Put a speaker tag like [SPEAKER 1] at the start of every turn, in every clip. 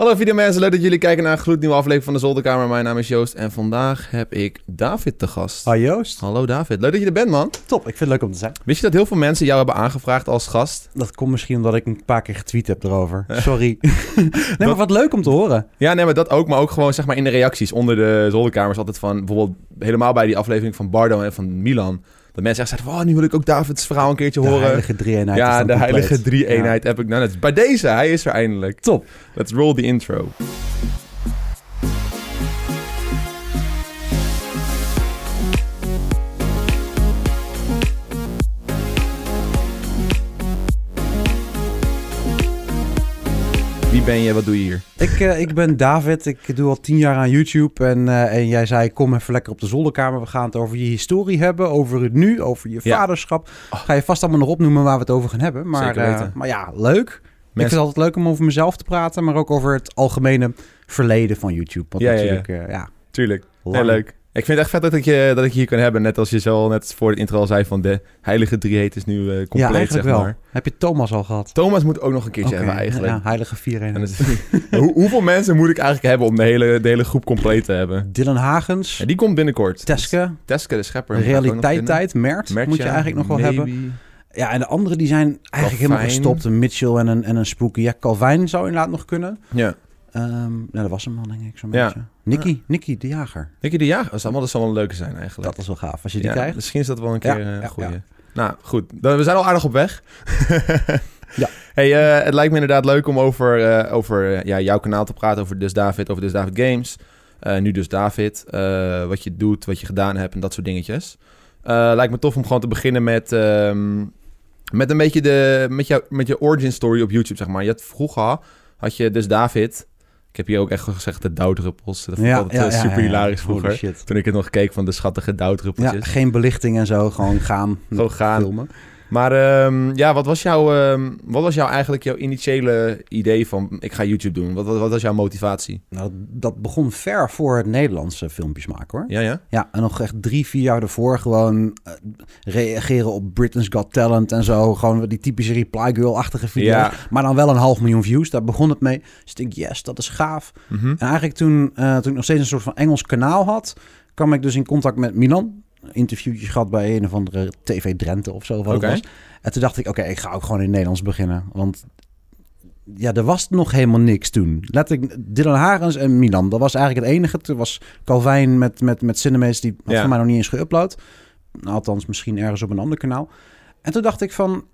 [SPEAKER 1] Hallo videomensen, leuk dat jullie kijken naar een gloednieuwe aflevering van de Zolderkamer. Mijn naam is Joost en vandaag heb ik David te gast.
[SPEAKER 2] Hi Joost.
[SPEAKER 1] Hallo David, leuk dat je er bent man.
[SPEAKER 2] Top, ik vind het leuk om te zijn.
[SPEAKER 1] Wist je dat heel veel mensen jou hebben aangevraagd als gast?
[SPEAKER 2] Dat komt misschien omdat ik een paar keer getweet heb erover. Sorry. nee, maar wat leuk om te horen.
[SPEAKER 1] Ja, nee, maar dat ook. Maar ook gewoon zeg maar in de reacties onder de Zolderkamers altijd van... Bijvoorbeeld helemaal bij die aflevering van Bardo en van Milan... Dat mensen echt van, oh, nu wil ik ook Davids verhaal een keertje
[SPEAKER 2] De
[SPEAKER 1] horen.
[SPEAKER 2] heilige drie-eenheid
[SPEAKER 1] ja, de
[SPEAKER 2] compleet.
[SPEAKER 1] heilige drie-eenheid heb ik... Nou, is bij deze, hij is er eindelijk.
[SPEAKER 2] Top.
[SPEAKER 1] Let's roll the intro. Wie ben je? Wat doe je hier?
[SPEAKER 2] Ik, eh, ik ben David, ik doe al tien jaar aan YouTube en, eh, en jij zei kom even lekker op de zolderkamer. We gaan het over je historie hebben, over het nu, over je
[SPEAKER 1] Ja.
[SPEAKER 2] vaderschap.
[SPEAKER 1] Oh.
[SPEAKER 2] Ga je vast allemaal nog opnoemen waar we het over gaan hebben. Maar,
[SPEAKER 1] Zeker weten.
[SPEAKER 2] maar ja, leuk. Ik vind het altijd leuk om over mezelf te praten, maar ook over het algemene verleden van YouTube. Wat
[SPEAKER 1] Ja, ja, ja.
[SPEAKER 2] natuurlijk, ja,
[SPEAKER 1] Tuurlijk. Heel leuk. Ik vind het echt vet dat ik, je, dat ik je hier kan hebben. Net als je zo net voor het intro al zei van de heilige drieheid is nu eh, compleet,
[SPEAKER 2] ja, eigenlijk
[SPEAKER 1] zeg
[SPEAKER 2] wel.
[SPEAKER 1] maar.
[SPEAKER 2] Heb je Thomas al gehad?
[SPEAKER 1] Thomas moet ook nog een keertje hebben eigenlijk.
[SPEAKER 2] Ja, heilige vier
[SPEAKER 1] En dat is- Hoe- hoeveel mensen moet ik eigenlijk hebben om de hele, de hele groep compleet te hebben?
[SPEAKER 2] Dylan Hagens,
[SPEAKER 1] Ja, die komt binnenkort.
[SPEAKER 2] Teske,
[SPEAKER 1] Teske, de schepper.
[SPEAKER 2] Realiteit Mert,
[SPEAKER 1] vinden.
[SPEAKER 2] moet je eigenlijk nog wel hebben. Ja, en de anderen die zijn eigenlijk helemaal gestopt. Een Mitchell en een, en een Spooky. Ja, Calvin zou inderdaad nog kunnen.
[SPEAKER 1] Ja.
[SPEAKER 2] Ehm nou, dat was hem al, denk ik, zo'n
[SPEAKER 1] Ja.
[SPEAKER 2] beetje. Nicky, Nicky de Jager.
[SPEAKER 1] Denk je die ja? Dat zou wel, dat zou wel een leuke zijn eigenlijk.
[SPEAKER 2] Dat is wel gaaf, als je die
[SPEAKER 1] ja,
[SPEAKER 2] krijgt.
[SPEAKER 1] Misschien is dat wel een keer eh, een goeie.
[SPEAKER 2] ja.
[SPEAKER 1] Nou, goed. Dan, we zijn al aardig op weg.
[SPEAKER 2] Ja.
[SPEAKER 1] Hey, eh, het lijkt me inderdaad leuk om over, eh, over ja, jouw kanaal te praten. Over Dus David, over Dus David Games. Nu Dus David. wat je doet, wat je gedaan hebt en dat soort dingetjes. Lijkt me tof om gewoon te beginnen met... ehm, met een beetje de... Met, jou, met je origin story op YouTube, zeg maar. Je had vroeger... Had je Dus David... Ik heb hier ook echt gezegd de dauwdruppels. Dat vond ik altijd eh, super hilarisch vroeger. Toen ik het nog keek van de schattige
[SPEAKER 2] Ja,
[SPEAKER 1] dauwdruppeltjes.
[SPEAKER 2] geen belichting en zo, gewoon gaan.
[SPEAKER 1] Gewoon gaan.
[SPEAKER 2] Filmen.
[SPEAKER 1] Maar ehm, ja, wat was, jouw, ehm, wat was jouw eigenlijk jouw initiële idee van ik ga YouTube doen? Wat, wat, wat was jouw motivatie?
[SPEAKER 2] Nou, dat begon ver voor het Nederlandse filmpjes maken, hoor.
[SPEAKER 1] Ja, ja?
[SPEAKER 2] Ja, en nog echt drie, vier jaar ervoor gewoon eh, reageren op Britain's Got Talent en zo. Gewoon die typische Reply Girl-achtige video's.
[SPEAKER 1] Ja.
[SPEAKER 2] Maar dan wel een half miljoen views. Daar begon het mee. Dus ik denk, yes, dat is gaaf.
[SPEAKER 1] Mhm.
[SPEAKER 2] En eigenlijk toen, eh, toen ik nog steeds een soort van Engels kanaal had... kwam ik dus in contact met Milan. Interviewtje gehad bij een of andere TV Drenthe of zo. Wat was. En toen dacht ik, oké, ik ga ook gewoon in Nederlands beginnen. Want ja, er was nog helemaal niks toen. Letterlijk Dylan Hagens en Milan. Dat was eigenlijk het enige. Toen was Calvin met, met, met Cinemas, die had
[SPEAKER 1] Ja.
[SPEAKER 2] voor mij nog niet eens geüpload. Althans, misschien ergens op een ander kanaal. En toen dacht ik van,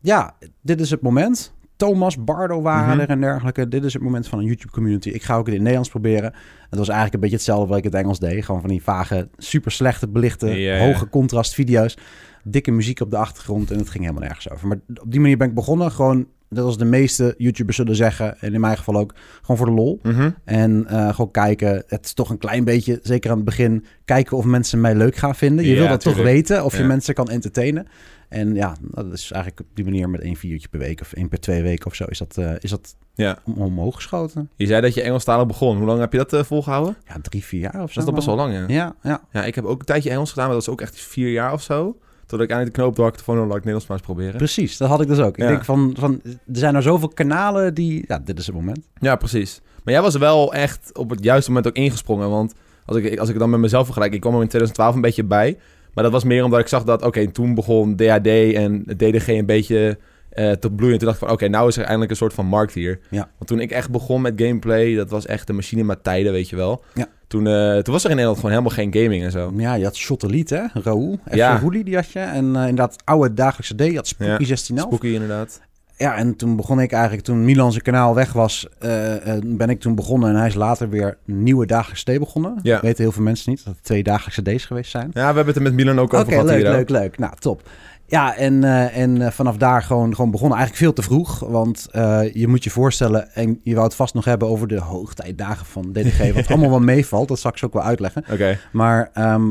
[SPEAKER 2] ja, dit is het moment. Thomas, Bardo waren
[SPEAKER 1] Mhm.
[SPEAKER 2] er en dergelijke. Dit is het moment van een YouTube-community. Ik ga ook in het Nederlands proberen. Het was eigenlijk een beetje hetzelfde wat ik in het Engels deed. Gewoon van die vage, super slechte belichte, hoge contrast video's. Dikke muziek op de achtergrond en het ging helemaal nergens over. Maar op die manier ben ik begonnen. Gewoon, dat als de meeste YouTubers zullen zeggen. En in mijn geval ook, gewoon voor de lol.
[SPEAKER 1] Mhm.
[SPEAKER 2] En eh, gewoon kijken. Het is toch een klein beetje, zeker aan het begin, kijken of mensen mij leuk gaan vinden. Je
[SPEAKER 1] Ja,
[SPEAKER 2] wil dat toch weten, of je mensen kan entertainen. En ja, dat is eigenlijk op die manier met één videootje per week of één per twee weken of zo is dat, eh, is dat
[SPEAKER 1] Ja.
[SPEAKER 2] om- omhoog geschoten.
[SPEAKER 1] Je zei dat je Engelstalig begon. Hoe lang heb je dat eh, volgehouden?
[SPEAKER 2] Ja, drie, vier jaar of
[SPEAKER 1] Dat
[SPEAKER 2] zo.
[SPEAKER 1] is toch best wel lang, ja.
[SPEAKER 2] Ja, ja.
[SPEAKER 1] Ja, ik heb ook een tijdje Engels gedaan, maar dat was ook echt vier jaar of zo. Totdat ik eindelijk de knoop doorhakte van, oh, laat ik Nederlands maar eens proberen.
[SPEAKER 2] precies. Dat had ik dus ook.
[SPEAKER 1] Ja.
[SPEAKER 2] Ik denk van, van, er zijn er zoveel kanalen die, ja, dit is het moment.
[SPEAKER 1] Ja, precies. Maar jij was wel echt op het juiste moment ook ingesprongen. Want als ik, als ik dan met mezelf vergelijk, ik kwam er in 2012 een beetje bij. Maar dat was meer omdat ik zag dat, oké, toen begon DHD en DDG een beetje eh, te bloeien. En toen dacht ik van, oké, nou is er eindelijk een soort van markt hier.
[SPEAKER 2] Ja.
[SPEAKER 1] Want toen ik echt begon met gameplay, dat was echt de machine met tijden, weet je wel.
[SPEAKER 2] Ja.
[SPEAKER 1] Toen, eh, toen was er in Nederland gewoon helemaal geen gaming en zo.
[SPEAKER 2] Ja, je had Shot Elite, hè? Raoul. F.
[SPEAKER 1] Ja.
[SPEAKER 2] Roelie, die had je. En eh, inderdaad, oude dagelijkse D. Je had Spooky
[SPEAKER 1] Ja.
[SPEAKER 2] 1611.
[SPEAKER 1] Spooky inderdaad.
[SPEAKER 2] Ja, en toen begon ik eigenlijk, toen Milan zijn kanaal weg was, eh, ben ik toen begonnen. En hij is later weer nieuwe dagelijkse D begonnen.
[SPEAKER 1] Ja.
[SPEAKER 2] Weten heel veel mensen niet dat het twee dagelijkse D's geweest zijn.
[SPEAKER 1] Ja, we hebben het er met Milan ook over
[SPEAKER 2] Oké,
[SPEAKER 1] gehad
[SPEAKER 2] leuk,
[SPEAKER 1] hier. ook.
[SPEAKER 2] leuk, leuk. Nou, top. Ja, en, eh, en eh, vanaf daar gewoon, gewoon begonnen. Eigenlijk veel te vroeg, want eh, je moet je voorstellen... en je wou het vast nog hebben over de hoogtijdagen van DDG... wat allemaal wel meevalt, dat zal ik zo ook wel uitleggen.
[SPEAKER 1] Oké.
[SPEAKER 2] Maar ehm,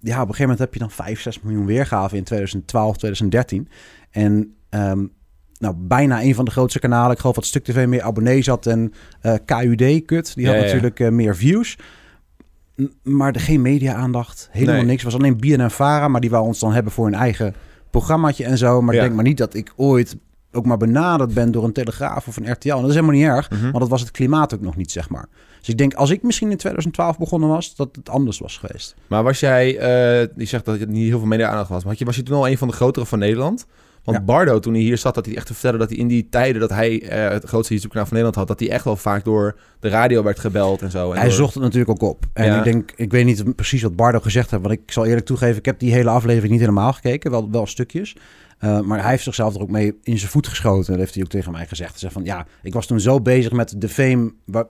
[SPEAKER 2] ja, op een gegeven moment heb je dan 5, 6 miljoen weergaven in 2012, 2013. En ehm, nou, bijna een van de grootste kanalen. Ik geloof dat Stuk TV meer abonnees had en KUD, kut. Die had
[SPEAKER 1] Ja, ja, ja.
[SPEAKER 2] natuurlijk meer views. Maar er geen media-aandacht. Helemaal
[SPEAKER 1] Nee.
[SPEAKER 2] niks. Het was alleen BNN Vara, maar die wou ons dan hebben voor hun eigen programmaatje en zo. Maar
[SPEAKER 1] Ja.
[SPEAKER 2] denk maar niet dat ik ooit ook maar benaderd ben door een Telegraaf of een RTL. En dat is helemaal niet erg,
[SPEAKER 1] Mhm.
[SPEAKER 2] want dat was het klimaat ook nog niet, zeg maar. Dus ik denk, als ik misschien in 2012 begonnen was, dat het anders was geweest.
[SPEAKER 1] Maar was jij, eh die zegt dat het niet heel veel media-aandacht was, maar had je, was je toen al een van de grotere van Nederland? Want
[SPEAKER 2] Ja.
[SPEAKER 1] Bardo, toen hij hier zat, dat hij echt te vertellen dat hij in die tijden dat hij eh, het grootste YouTube-kanaal van Nederland had, dat hij echt wel vaak door de radio werd gebeld en zo. En
[SPEAKER 2] Hij
[SPEAKER 1] door-
[SPEAKER 2] zocht het natuurlijk ook op. En
[SPEAKER 1] Ja.
[SPEAKER 2] ik denk, ik weet niet precies wat Bardo gezegd heeft. Want ik zal eerlijk toegeven, ik heb die hele aflevering niet helemaal gekeken. Wel, wel stukjes. Uh, maar hij heeft zichzelf er ook mee in zijn voet geschoten. Dat heeft hij ook tegen mij gezegd. Hij zei van, ja, ik was toen zo bezig met de fame... Waar,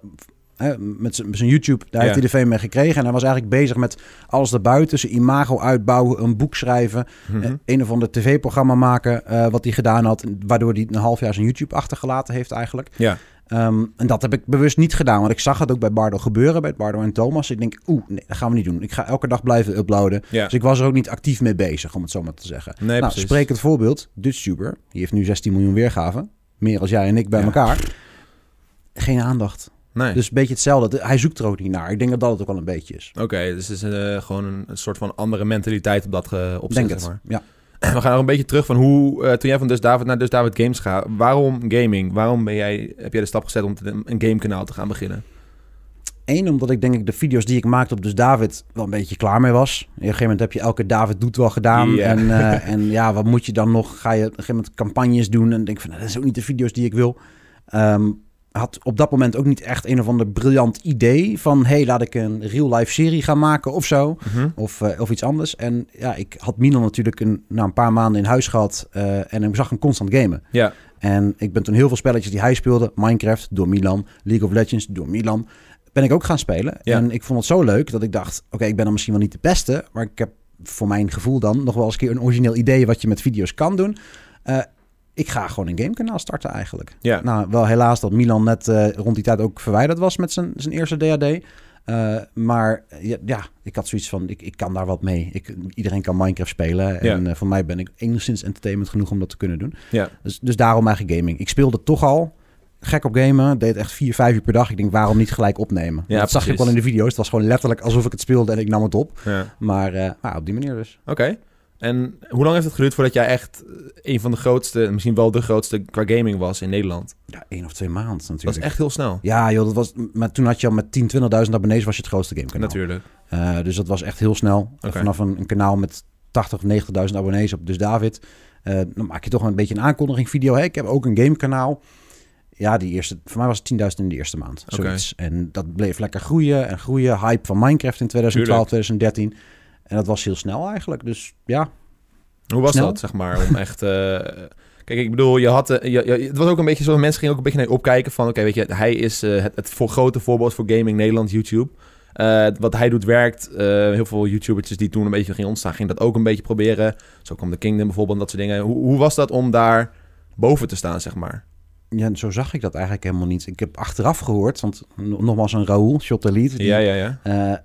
[SPEAKER 2] hè, met zijn YouTube, daar
[SPEAKER 1] Ja.
[SPEAKER 2] heeft hij de fame mee gekregen. En hij was eigenlijk bezig met alles daarbuiten. Zijn imago uitbouwen, een boek schrijven.
[SPEAKER 1] Mhm.
[SPEAKER 2] eh, een of ander tv-programma maken, eh, wat hij gedaan had. Waardoor hij een half jaar zijn YouTube achtergelaten heeft eigenlijk.
[SPEAKER 1] Ja.
[SPEAKER 2] Um, en dat heb ik bewust niet gedaan, want ik zag het ook bij Bardo gebeuren, bij Bardo en Thomas. Ik denk, oeh, nee, dat gaan we niet doen. Ik ga elke dag blijven uploaden.
[SPEAKER 1] Ja.
[SPEAKER 2] Dus ik was er ook niet actief mee bezig, om het zo maar te zeggen.
[SPEAKER 1] Nee,
[SPEAKER 2] nou, het voorbeeld, DutchTuber, die heeft nu 16 miljoen weergaven. Meer als jij en ik bij
[SPEAKER 1] Ja.
[SPEAKER 2] elkaar. Geen aandacht.
[SPEAKER 1] Nee.
[SPEAKER 2] Dus een beetje hetzelfde. Hij zoekt er ook niet naar. Ik denk dat dat het ook wel een beetje is.
[SPEAKER 1] Oké, dus het is eh, gewoon een, een soort van andere mentaliteit op dat uh, opzet,
[SPEAKER 2] denk
[SPEAKER 1] zeg
[SPEAKER 2] het,
[SPEAKER 1] maar.
[SPEAKER 2] ja.
[SPEAKER 1] We gaan nog een beetje terug van hoe, uh, toen jij van Dus David naar Dus David Games gaat, waarom gaming? Waarom ben jij, heb jij de stap gezet om te, een gamekanaal te gaan beginnen?
[SPEAKER 2] Eén, omdat ik denk ik de video's die ik maakte op Dus David wel een beetje klaar mee was. Op een gegeven moment heb je elke David doet wel gedaan. En, uh, en ja, wat moet je dan nog? Ga je op een gegeven moment campagnes doen en denk van, nou, dat is ook niet de video's die ik wil. Um, had op dat moment ook niet echt een of ander briljant idee van... hey, laat ik een real-life serie gaan maken of zo.
[SPEAKER 1] Mm -hmm.
[SPEAKER 2] Of, uh, of iets anders. En ja, ik had Milan natuurlijk een, nou, een paar maanden in huis gehad... Uh, en ik zag hem constant gamen.
[SPEAKER 1] Ja.
[SPEAKER 2] En ik ben toen heel veel spelletjes die hij speelde... Minecraft door Milan, League of Legends door Milan... ben ik ook gaan spelen.
[SPEAKER 1] Ja.
[SPEAKER 2] En ik vond het zo leuk dat ik dacht... oké, okay, ik ben dan misschien wel niet de beste... maar ik heb voor mijn gevoel dan nog wel eens een keer een origineel idee... wat je met video's kan doen... Uh, ik ga gewoon een gamekanaal starten eigenlijk.
[SPEAKER 1] Ja.
[SPEAKER 2] Nou, wel helaas dat Milan net uh, rond die tijd ook verwijderd was met zijn, zijn eerste DAD. Uh, maar ja, ja, ik had zoiets van, ik, ik kan daar wat mee. Ik, iedereen kan Minecraft spelen. En
[SPEAKER 1] Ja.
[SPEAKER 2] uh, voor mij ben ik enigszins entertainment genoeg om dat te kunnen doen.
[SPEAKER 1] Ja.
[SPEAKER 2] Dus, dus daarom eigenlijk gaming. Ik speelde toch al gek op gamen. Deed echt vier, vijf uur per dag. Ik denk, waarom niet gelijk opnemen?
[SPEAKER 1] Ja,
[SPEAKER 2] dat zag je ook wel in de video's. Het was gewoon letterlijk alsof ik het speelde en ik nam het op.
[SPEAKER 1] Ja.
[SPEAKER 2] Maar uh, nou, op die manier dus.
[SPEAKER 1] Oké. Okay. En hoe lang heeft het geduurd voordat jij echt een van de grootste, misschien wel de grootste qua gaming was in Nederland?
[SPEAKER 2] Ja, één of twee maanden natuurlijk.
[SPEAKER 1] Dat is echt heel snel.
[SPEAKER 2] Ja, joh, dat was, maar toen had je al met 10, 20.000 abonnees was je het grootste gamekanaal.
[SPEAKER 1] Natuurlijk.
[SPEAKER 2] Uh, dus dat was echt heel snel.
[SPEAKER 1] Okay.
[SPEAKER 2] Vanaf een, een, kanaal met 80 of 90.000 abonnees op Dus David. Uh, dan maak je toch een beetje een aankondiging video. Hey, ik heb ook een gamekanaal. Ja, die eerste, voor mij was het 10.000 in de eerste maand. Zoiets. Okay. En dat bleef lekker groeien en groeien. Hype van Minecraft in 2012, Tuurlijk. 2013. En dat was heel snel eigenlijk. Dus ja,
[SPEAKER 1] hoe was
[SPEAKER 2] Snel?
[SPEAKER 1] dat, zeg maar, om echt... Uh, kijk, ik bedoel, je had... Je, je, het was ook een beetje zo... Mensen gingen ook een beetje naar je opkijken van... Oké, okay, weet je, hij is uh, het, het voor, grote voorbeeld voor gaming Nederland, YouTube. Uh, wat hij doet werkt. heel veel YouTubers die toen een beetje gingen ontstaan... gingen dat ook een beetje proberen. Zo kwam The Kingdom bijvoorbeeld, dat soort dingen. Hoe, hoe was dat om daar boven te staan, zeg maar?
[SPEAKER 2] Ja, zo zag ik dat eigenlijk helemaal niet. Ik heb achteraf gehoord, want nogmaals een Raoul, Shot Elite, die,
[SPEAKER 1] ja, ja, ja.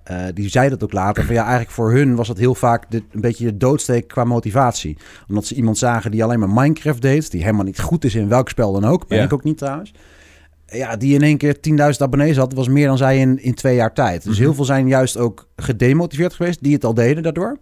[SPEAKER 2] Uh, uh, die zei dat ook later. Van ja, eigenlijk voor hun was het heel vaak de, een beetje de doodsteek qua motivatie. Omdat ze iemand zagen die alleen maar Minecraft deed, die helemaal niet goed is in welk spel dan ook. Ben
[SPEAKER 1] Ja.
[SPEAKER 2] ik ook niet trouwens. Ja, die in één keer 10.000 abonnees had, was meer dan zij in, in twee jaar tijd. Dus
[SPEAKER 1] Mhm.
[SPEAKER 2] heel veel zijn juist ook gedemotiveerd geweest, die het al deden daardoor.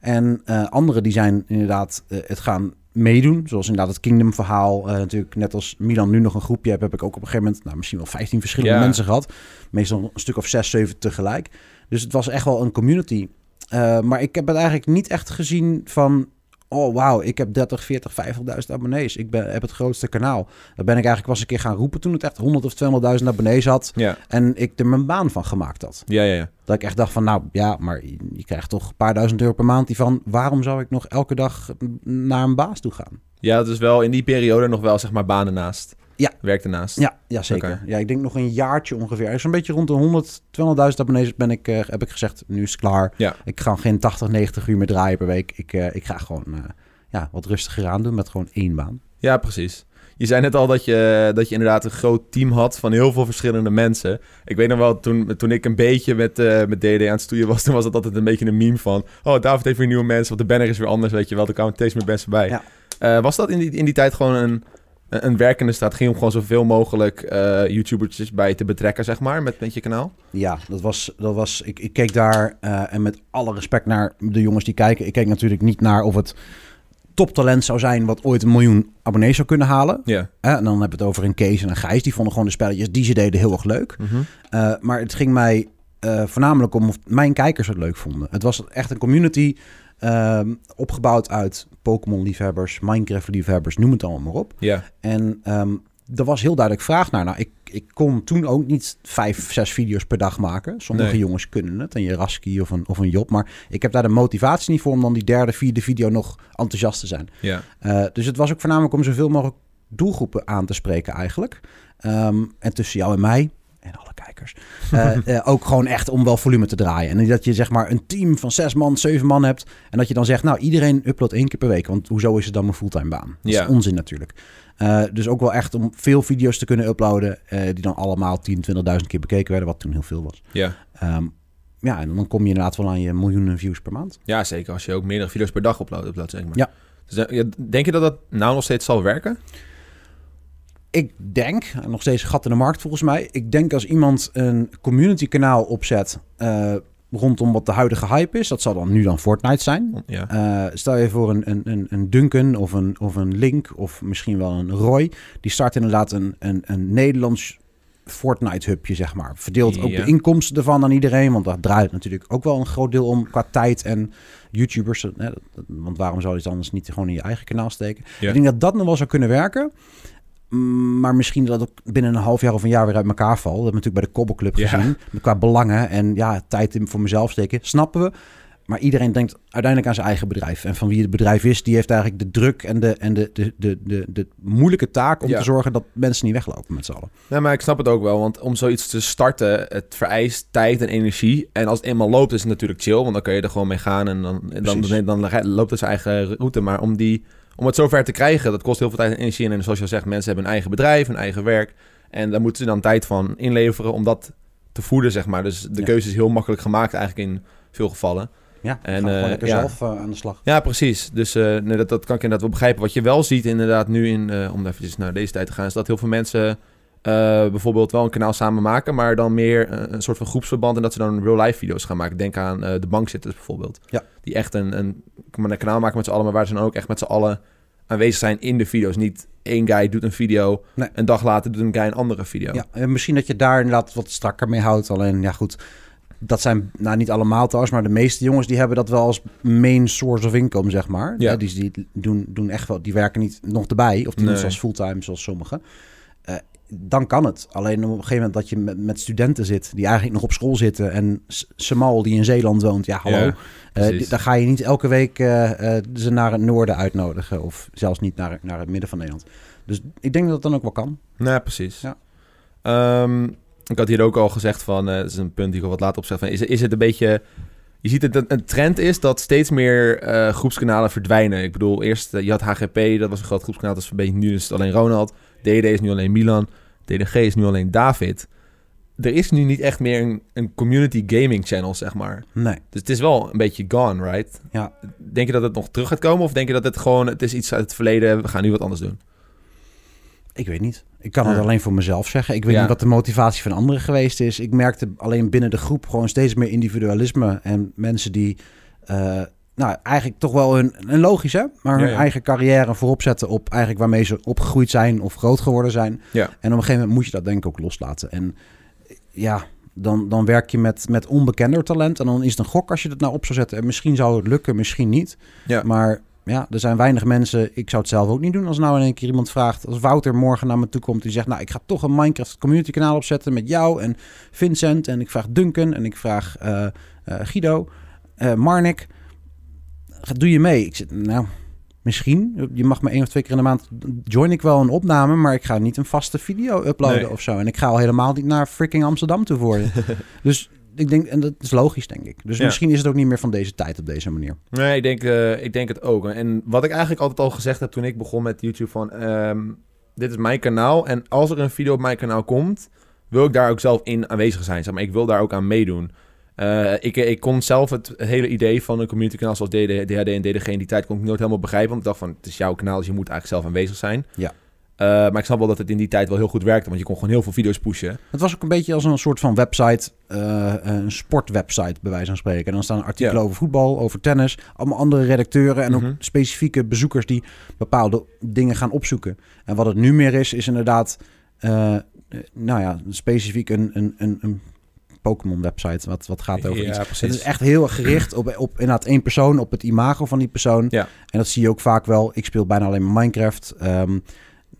[SPEAKER 2] En uh, anderen die zijn inderdaad uh, het gaan meedoen. Zoals inderdaad het Kingdom verhaal. Uh, natuurlijk net als Milan nu nog een groepje heb, heb ik ook op een gegeven moment... nou, misschien wel 15 verschillende
[SPEAKER 1] Ja.
[SPEAKER 2] mensen gehad. Meestal een stuk of 6, 7 tegelijk. Dus het was echt wel een community. Uh, maar ik heb het eigenlijk niet echt gezien van... Oh, wauw, ik heb 30, 40, 50.000 abonnees. Ik ben, heb het grootste kanaal. Daar ben ik eigenlijk wel eens een keer gaan roepen toen het echt 100 of 200.000 abonnees had.
[SPEAKER 1] Ja,
[SPEAKER 2] En ik er mijn baan van gemaakt had.
[SPEAKER 1] ja, ja. ja.
[SPEAKER 2] Dat ik echt dacht van, nou ja, maar je, je krijgt toch een paar duizend euro per maand. Die van, waarom zou ik nog elke dag naar een baas toe gaan?
[SPEAKER 1] Ja, dat is wel in die periode nog wel, zeg maar, banen naast.
[SPEAKER 2] Ja.
[SPEAKER 1] Werk ernaast.
[SPEAKER 2] Ja, ja zeker. Ja, ik denk nog een jaartje ongeveer. Zo'n beetje rond de 100, 200.000 abonnees ben ik, uh, heb ik gezegd, nu is het klaar.
[SPEAKER 1] Ja.
[SPEAKER 2] Ik ga geen 80, 90 uur meer draaien per week. Ik, uh, ik ga gewoon uh, ja, wat rustiger aan doen met gewoon één baan.
[SPEAKER 1] Ja, precies. Je zei net al dat je, dat je inderdaad een groot team had van heel veel verschillende mensen. Ik weet nog wel, toen, toen ik een beetje met, uh, met DD aan het stoeien was, toen was het altijd een beetje een meme van... Oh, David heeft weer nieuwe mensen, of de banner is weer anders, weet je wel. Er kwamen steeds meer mensen bij.
[SPEAKER 2] Ja.
[SPEAKER 1] Uh, was dat in die, in die tijd gewoon een, een werkende strategie om gewoon zoveel mogelijk uh, YouTubers bij te betrekken, zeg maar, met, met je kanaal?
[SPEAKER 2] Ja, dat was, dat was ik, ik keek daar uh, en met alle respect naar de jongens die kijken. Ik keek natuurlijk niet naar of het toptalent zou zijn wat ooit een miljoen abonnees zou kunnen halen.
[SPEAKER 1] Ja.
[SPEAKER 2] Hè, en dan hebben we het over een Kees en een Gijs. Die vonden gewoon de spelletjes die ze deden heel erg leuk.
[SPEAKER 1] Mhm.
[SPEAKER 2] Uh, maar het ging mij uh, voornamelijk om of mijn kijkers het leuk vonden. Het was echt een community uh, opgebouwd uit Pokémon-liefhebbers, Minecraft-liefhebbers, noem het allemaal maar op.
[SPEAKER 1] Ja.
[SPEAKER 2] En um, er was heel duidelijk vraag naar. Nou, ik, ik kon toen ook niet vijf, zes video's per dag maken. Sommige
[SPEAKER 1] Nee.
[SPEAKER 2] jongens kunnen het, een Jeraski of een, of een Job. Maar ik heb daar de motivatie niet voor om dan die derde, vierde video nog enthousiast te zijn.
[SPEAKER 1] Ja.
[SPEAKER 2] Uh, dus het was ook voornamelijk om zoveel mogelijk doelgroepen aan te spreken eigenlijk. Um, en tussen jou en mij en alle Uh, uh, ook gewoon echt om wel volume te draaien. En dat je zeg maar een team van zes man, zeven man hebt. En dat je dan zegt, nou iedereen uploadt één keer per week. Want hoezo is het dan mijn fulltime baan? Dat
[SPEAKER 1] Ja.
[SPEAKER 2] is onzin natuurlijk. Uh, dus ook wel echt om veel video's te kunnen uploaden. die dan allemaal 10, 20.000 keer bekeken werden. Wat toen heel veel was.
[SPEAKER 1] Ja.
[SPEAKER 2] Um, ja, en dan kom je inderdaad wel aan je miljoenen views per maand.
[SPEAKER 1] ja, zeker. Als je ook meerdere video's per dag uploadt, uploadt zeg maar.
[SPEAKER 2] Ja.
[SPEAKER 1] Dus, ja, denk je dat dat nou nog steeds zal werken?
[SPEAKER 2] Ik denk, nog steeds gat in de markt volgens mij. Ik denk als iemand een community kanaal opzet uh, rondom wat de huidige hype is. Dat zal dan nu dan Fortnite zijn.
[SPEAKER 1] Ja.
[SPEAKER 2] Uh, stel je voor een, een, een Duncan of een, of een Link of misschien wel een Roy. Die start inderdaad een, een, een Nederlands Fortnite-hubje, zeg maar. Verdeelt ook de inkomsten ervan aan iedereen. Want daar draait natuurlijk ook wel een groot deel om qua tijd en YouTubers. Hè, dat- dat- want waarom zou je het anders niet gewoon in je eigen kanaal steken?
[SPEAKER 1] Ja.
[SPEAKER 2] Ik denk dat dat nog wel zou kunnen werken. Mm, Maar misschien dat ook binnen een half jaar of een jaar weer uit elkaar valt. Dat hebben we natuurlijk bij de Kobbelclub
[SPEAKER 1] Ja.
[SPEAKER 2] gezien. Qua belangen en ja, tijd in voor mezelf steken. Snappen we. Maar iedereen denkt uiteindelijk aan zijn eigen bedrijf. En van wie het bedrijf is, die heeft eigenlijk de druk en de, en de, de, de, de, de moeilijke taak om
[SPEAKER 1] Ja.
[SPEAKER 2] te zorgen dat mensen niet weglopen met z'n allen.
[SPEAKER 1] Nee, maar ik snap het ook wel. Want om zoiets te starten, het vereist tijd en energie. En als het eenmaal loopt, is het natuurlijk chill. Want dan kun je er gewoon mee gaan en dan, dan, dan, dan, loopt het zijn eigen route. Maar om, die, om het zover te krijgen, dat kost heel veel tijd en energie. En zoals je al zegt, mensen hebben een eigen bedrijf, een eigen werk. En daar moeten ze dan tijd van inleveren om dat te voeden, zeg maar. Dus de
[SPEAKER 2] Ja.
[SPEAKER 1] keuze is heel makkelijk gemaakt eigenlijk in veel gevallen.
[SPEAKER 2] Ja,
[SPEAKER 1] En, eh,
[SPEAKER 2] lekker
[SPEAKER 1] ja.
[SPEAKER 2] zelf eh, aan de slag.
[SPEAKER 1] Ja, precies. Dus eh, nee, dat, dat kan ik inderdaad wel begrijpen. Wat je wel ziet inderdaad nu, in, om eventjes naar deze tijd te gaan... is dat heel veel mensen bijvoorbeeld wel een kanaal samen maken... maar dan meer eh, een soort van groepsverband... en dat ze dan real-life video's gaan maken. Denk aan eh, de bankzitters bijvoorbeeld.
[SPEAKER 2] Ja.
[SPEAKER 1] Die echt een, een, een kanaal maken met z'n allen... maar waar ze dan ook echt met z'n allen aanwezig zijn in de video's. Niet één guy doet een video...
[SPEAKER 2] Nee.
[SPEAKER 1] een dag later doet een guy een andere video.
[SPEAKER 2] Ja, en misschien dat je daar inderdaad wat strakker mee houdt. Alleen, ja goed, dat zijn nou niet allemaal trouwens, maar de meeste jongens die hebben dat wel als main source of income, zeg maar.
[SPEAKER 1] Ja.
[SPEAKER 2] Ja. Die, die doen, doen echt wel, die werken niet nog erbij, of tenminste
[SPEAKER 1] Nee.
[SPEAKER 2] als fulltime zoals sommigen. Dan kan het. Alleen op een gegeven moment dat je met, met studenten zit die eigenlijk nog op school zitten en S- Samal die in Zeeland woont, ja hallo.
[SPEAKER 1] Ja,
[SPEAKER 2] Eh, dan ga je niet elke week eh, eh, ze naar het noorden uitnodigen of zelfs niet naar, naar het midden van Nederland. Dus ik denk dat het dan ook wel kan.
[SPEAKER 1] Nee, precies.
[SPEAKER 2] Ja.
[SPEAKER 1] Ehm, ik had hier ook al gezegd van, dat is een punt die ik al wat later opzeg, van, is, is het een beetje... Je ziet het, een, trend is dat steeds meer groepskanalen verdwijnen. Ik bedoel, eerst, je had HGP, dat was een groot groepskanaal, dat is een beetje, nu is het alleen Ronald. DD is nu alleen Milan. DDG is nu alleen David. Er is nu niet echt meer een, een community gaming channel, zeg maar.
[SPEAKER 2] Nee.
[SPEAKER 1] Dus het is wel een beetje gone, right?
[SPEAKER 2] Ja.
[SPEAKER 1] Denk je dat het nog terug gaat komen? Of denk je dat het gewoon, het is iets uit het verleden, we gaan nu wat anders doen?
[SPEAKER 2] Ik weet niet. Ik kan het
[SPEAKER 1] Ja.
[SPEAKER 2] alleen voor mezelf zeggen. Ik weet
[SPEAKER 1] Ja.
[SPEAKER 2] niet wat de motivatie van anderen geweest is. Ik merkte alleen binnen de groep gewoon steeds meer individualisme. En mensen die, eh, nou eigenlijk toch wel hun, en logisch hè, maar hun
[SPEAKER 1] Ja, ja.
[SPEAKER 2] eigen carrière voorop zetten op eigenlijk waarmee ze opgegroeid zijn of groot geworden zijn.
[SPEAKER 1] Ja.
[SPEAKER 2] En op een gegeven moment moet je dat denk ik ook loslaten. En ja, dan, dan werk je met, met onbekender talent. En dan is het een gok als je het nou op zou zetten. En misschien zou het lukken, misschien niet.
[SPEAKER 1] Ja.
[SPEAKER 2] Maar ja, er zijn weinig mensen. Ik zou het zelf ook niet doen als nou in één keer iemand vraagt. Als Wouter morgen naar me toe komt die zegt: Nou, ik ga toch een Minecraft community kanaal opzetten met jou en Vincent. En ik vraag Duncan en ik vraag eh, eh, Guido, eh Marnik. Doe je mee? Ik zit, nou, misschien. Je mag me één of twee keer in de maand. Join ik wel een opname, maar ik ga niet een vaste video uploaden
[SPEAKER 1] Nee.
[SPEAKER 2] of zo. En ik ga al helemaal niet naar freaking Amsterdam toe voor dus ik denk, en dat is logisch, denk ik. Dus
[SPEAKER 1] Ja.
[SPEAKER 2] misschien is het ook niet meer van deze tijd op deze manier.
[SPEAKER 1] Nee, ik denk, eh, ik denk het ook. En wat ik eigenlijk altijd al gezegd heb toen ik begon met YouTube van... ehm, dit is mijn kanaal en als er een video op mijn kanaal komt... wil ik daar ook zelf in aanwezig zijn. Zeg maar. Ik wil daar ook aan meedoen. Eh, ik, ik kon zelf het hele idee van een community kanaal zoals DD, DHD en DDG in die tijd kon ik nooit helemaal begrijpen. Want ik dacht van, het is jouw kanaal, dus je moet eigenlijk zelf aanwezig zijn.
[SPEAKER 2] Ja.
[SPEAKER 1] Eh, maar ik snap wel dat het in die tijd wel heel goed werkte, want je kon gewoon heel veel video's pushen.
[SPEAKER 2] Het was ook een beetje als een soort van website, eh, een sportwebsite bij wijze van spreken. En dan staan artikelen over voetbal, over tennis, allemaal andere redacteuren en
[SPEAKER 1] Mhm.
[SPEAKER 2] ook specifieke bezoekers die bepaalde dingen gaan opzoeken. En wat het nu meer is, is inderdaad, nou ja, specifiek een, een, een, een Pokémon website wat, wat gaat over iets.
[SPEAKER 1] Ja,
[SPEAKER 2] Het
[SPEAKER 1] precies.
[SPEAKER 2] is echt heel erg gericht op, op inderdaad één persoon, op het imago van die persoon.
[SPEAKER 1] Ja.
[SPEAKER 2] En dat zie je ook vaak wel. Ik speel bijna alleen maar Minecraft. Ehm,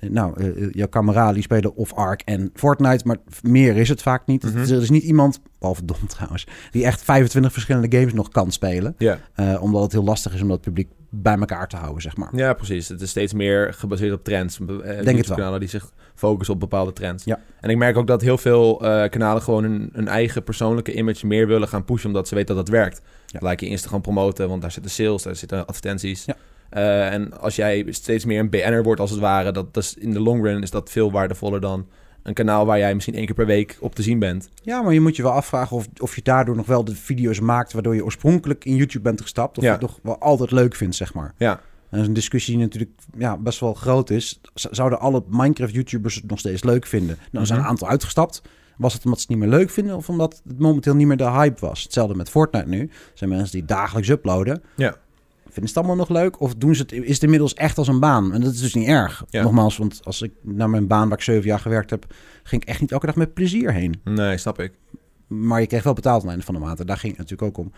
[SPEAKER 2] nou, eh, jouw kameraden die spelen of Ark en Fortnite, maar meer is het vaak niet.
[SPEAKER 1] Mhm.
[SPEAKER 2] Er is niet iemand, behalve Dom trouwens, die echt 25 verschillende games nog kan spelen. Eh, omdat het heel lastig is om dat publiek bij elkaar te houden, zeg maar.
[SPEAKER 1] ja, precies. Het is steeds meer gebaseerd op trends. Eh,
[SPEAKER 2] het wel.
[SPEAKER 1] YouTube-kanalen die zich focussen op bepaalde trends.
[SPEAKER 2] Ja.
[SPEAKER 1] En ik merk ook dat heel veel kanalen gewoon een, een eigen persoonlijke image meer willen gaan pushen, omdat ze weten dat het werkt.
[SPEAKER 2] Ja.
[SPEAKER 1] Gelijk je Instagram promoten, want daar zitten sales, daar zitten advertenties.
[SPEAKER 2] Ja.
[SPEAKER 1] Eh, en als jij steeds meer een BN'er wordt als het ware, dat, dat is, in de long run is dat veel waardevoller dan een kanaal waar jij misschien één keer per week op te zien bent.
[SPEAKER 2] Ja, maar je moet je wel afvragen of, of je daardoor nog wel de video's maakt waardoor je oorspronkelijk in YouTube bent gestapt. Of
[SPEAKER 1] Ja.
[SPEAKER 2] je het nog wel altijd leuk vindt, zeg maar.
[SPEAKER 1] Ja.
[SPEAKER 2] En dat is een discussie die natuurlijk ja, best wel groot is. Zouden alle Minecraft-YouTubers het nog steeds leuk vinden? Nou, er zijn een
[SPEAKER 1] Mhm.
[SPEAKER 2] aantal uitgestapt. Was het omdat ze het niet meer leuk vinden of omdat het momenteel niet meer de hype was? Hetzelfde met Fortnite nu. Er zijn mensen die dagelijks uploaden.
[SPEAKER 1] Ja.
[SPEAKER 2] Vinden ze het allemaal nog leuk? Of doen ze het, is het inmiddels echt als een baan? En dat is dus niet erg.
[SPEAKER 1] Ja.
[SPEAKER 2] Nogmaals, want als ik naar mijn baan waar ik zeven jaar gewerkt heb... ging ik echt niet elke dag met plezier heen.
[SPEAKER 1] Nee, snap ik.
[SPEAKER 2] Maar je kreeg wel betaald aan het einde van de maand. En daar ging het natuurlijk ook om.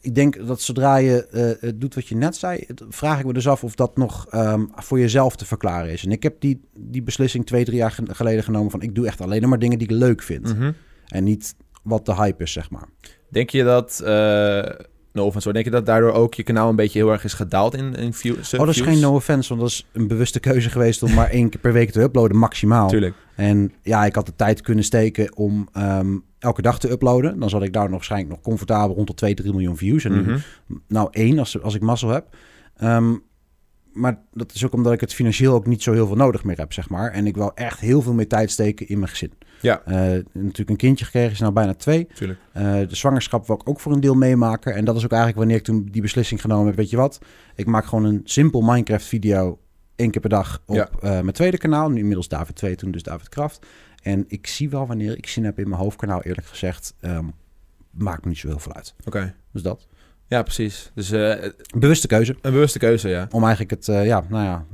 [SPEAKER 2] Ik denk dat zodra je het doet wat je net zei, vraag ik me dus af of dat nog ehm, voor jezelf te verklaren is. En ik heb die, die beslissing twee, drie jaar ge- geleden genomen van ik doe echt alleen maar dingen die ik leuk vind.
[SPEAKER 1] Mhm.
[SPEAKER 2] En niet wat de hype is, zeg maar.
[SPEAKER 1] Denk je dat, eh no offense, hoor, denk je dat daardoor ook je kanaal een beetje heel erg is gedaald in, in views?
[SPEAKER 2] Oh, dat is geen no offense, want dat is een bewuste keuze geweest om maar één keer per week te uploaden, maximaal.
[SPEAKER 1] Tuurlijk.
[SPEAKER 2] En ja, ik had de tijd kunnen steken om ehm, elke dag te uploaden. Dan zat ik daar nog waarschijnlijk nog comfortabel rond de 2, 3 miljoen views. En nu
[SPEAKER 1] Mhm.
[SPEAKER 2] nou één als, als ik mazzel heb. Ehm, maar dat is ook omdat ik het financieel ook niet zo heel veel nodig meer heb, zeg maar. En ik wil echt heel veel meer tijd steken in mijn gezin.
[SPEAKER 1] Ja.
[SPEAKER 2] Eh, natuurlijk een kindje gekregen, is nou bijna twee.
[SPEAKER 1] Tuurlijk.
[SPEAKER 2] Eh, de zwangerschap wil ik ook voor een deel meemaken. En dat is ook eigenlijk wanneer ik toen die beslissing genomen heb. Weet je wat? Ik maak gewoon een simpel Minecraft video één keer per dag op
[SPEAKER 1] Ja.
[SPEAKER 2] eh, mijn tweede kanaal. Nu inmiddels David 2, toen dus David Kraft. En ik zie wel wanneer ik zin heb in mijn hoofdkanaal, eerlijk gezegd. ehm, maakt me niet zo heel veel uit.
[SPEAKER 1] Oké.
[SPEAKER 2] Dus dat.
[SPEAKER 1] Ja, precies. Dus
[SPEAKER 2] Een bewuste keuze.
[SPEAKER 1] een bewuste keuze, ja.
[SPEAKER 2] Om eigenlijk het, ja, nou ja,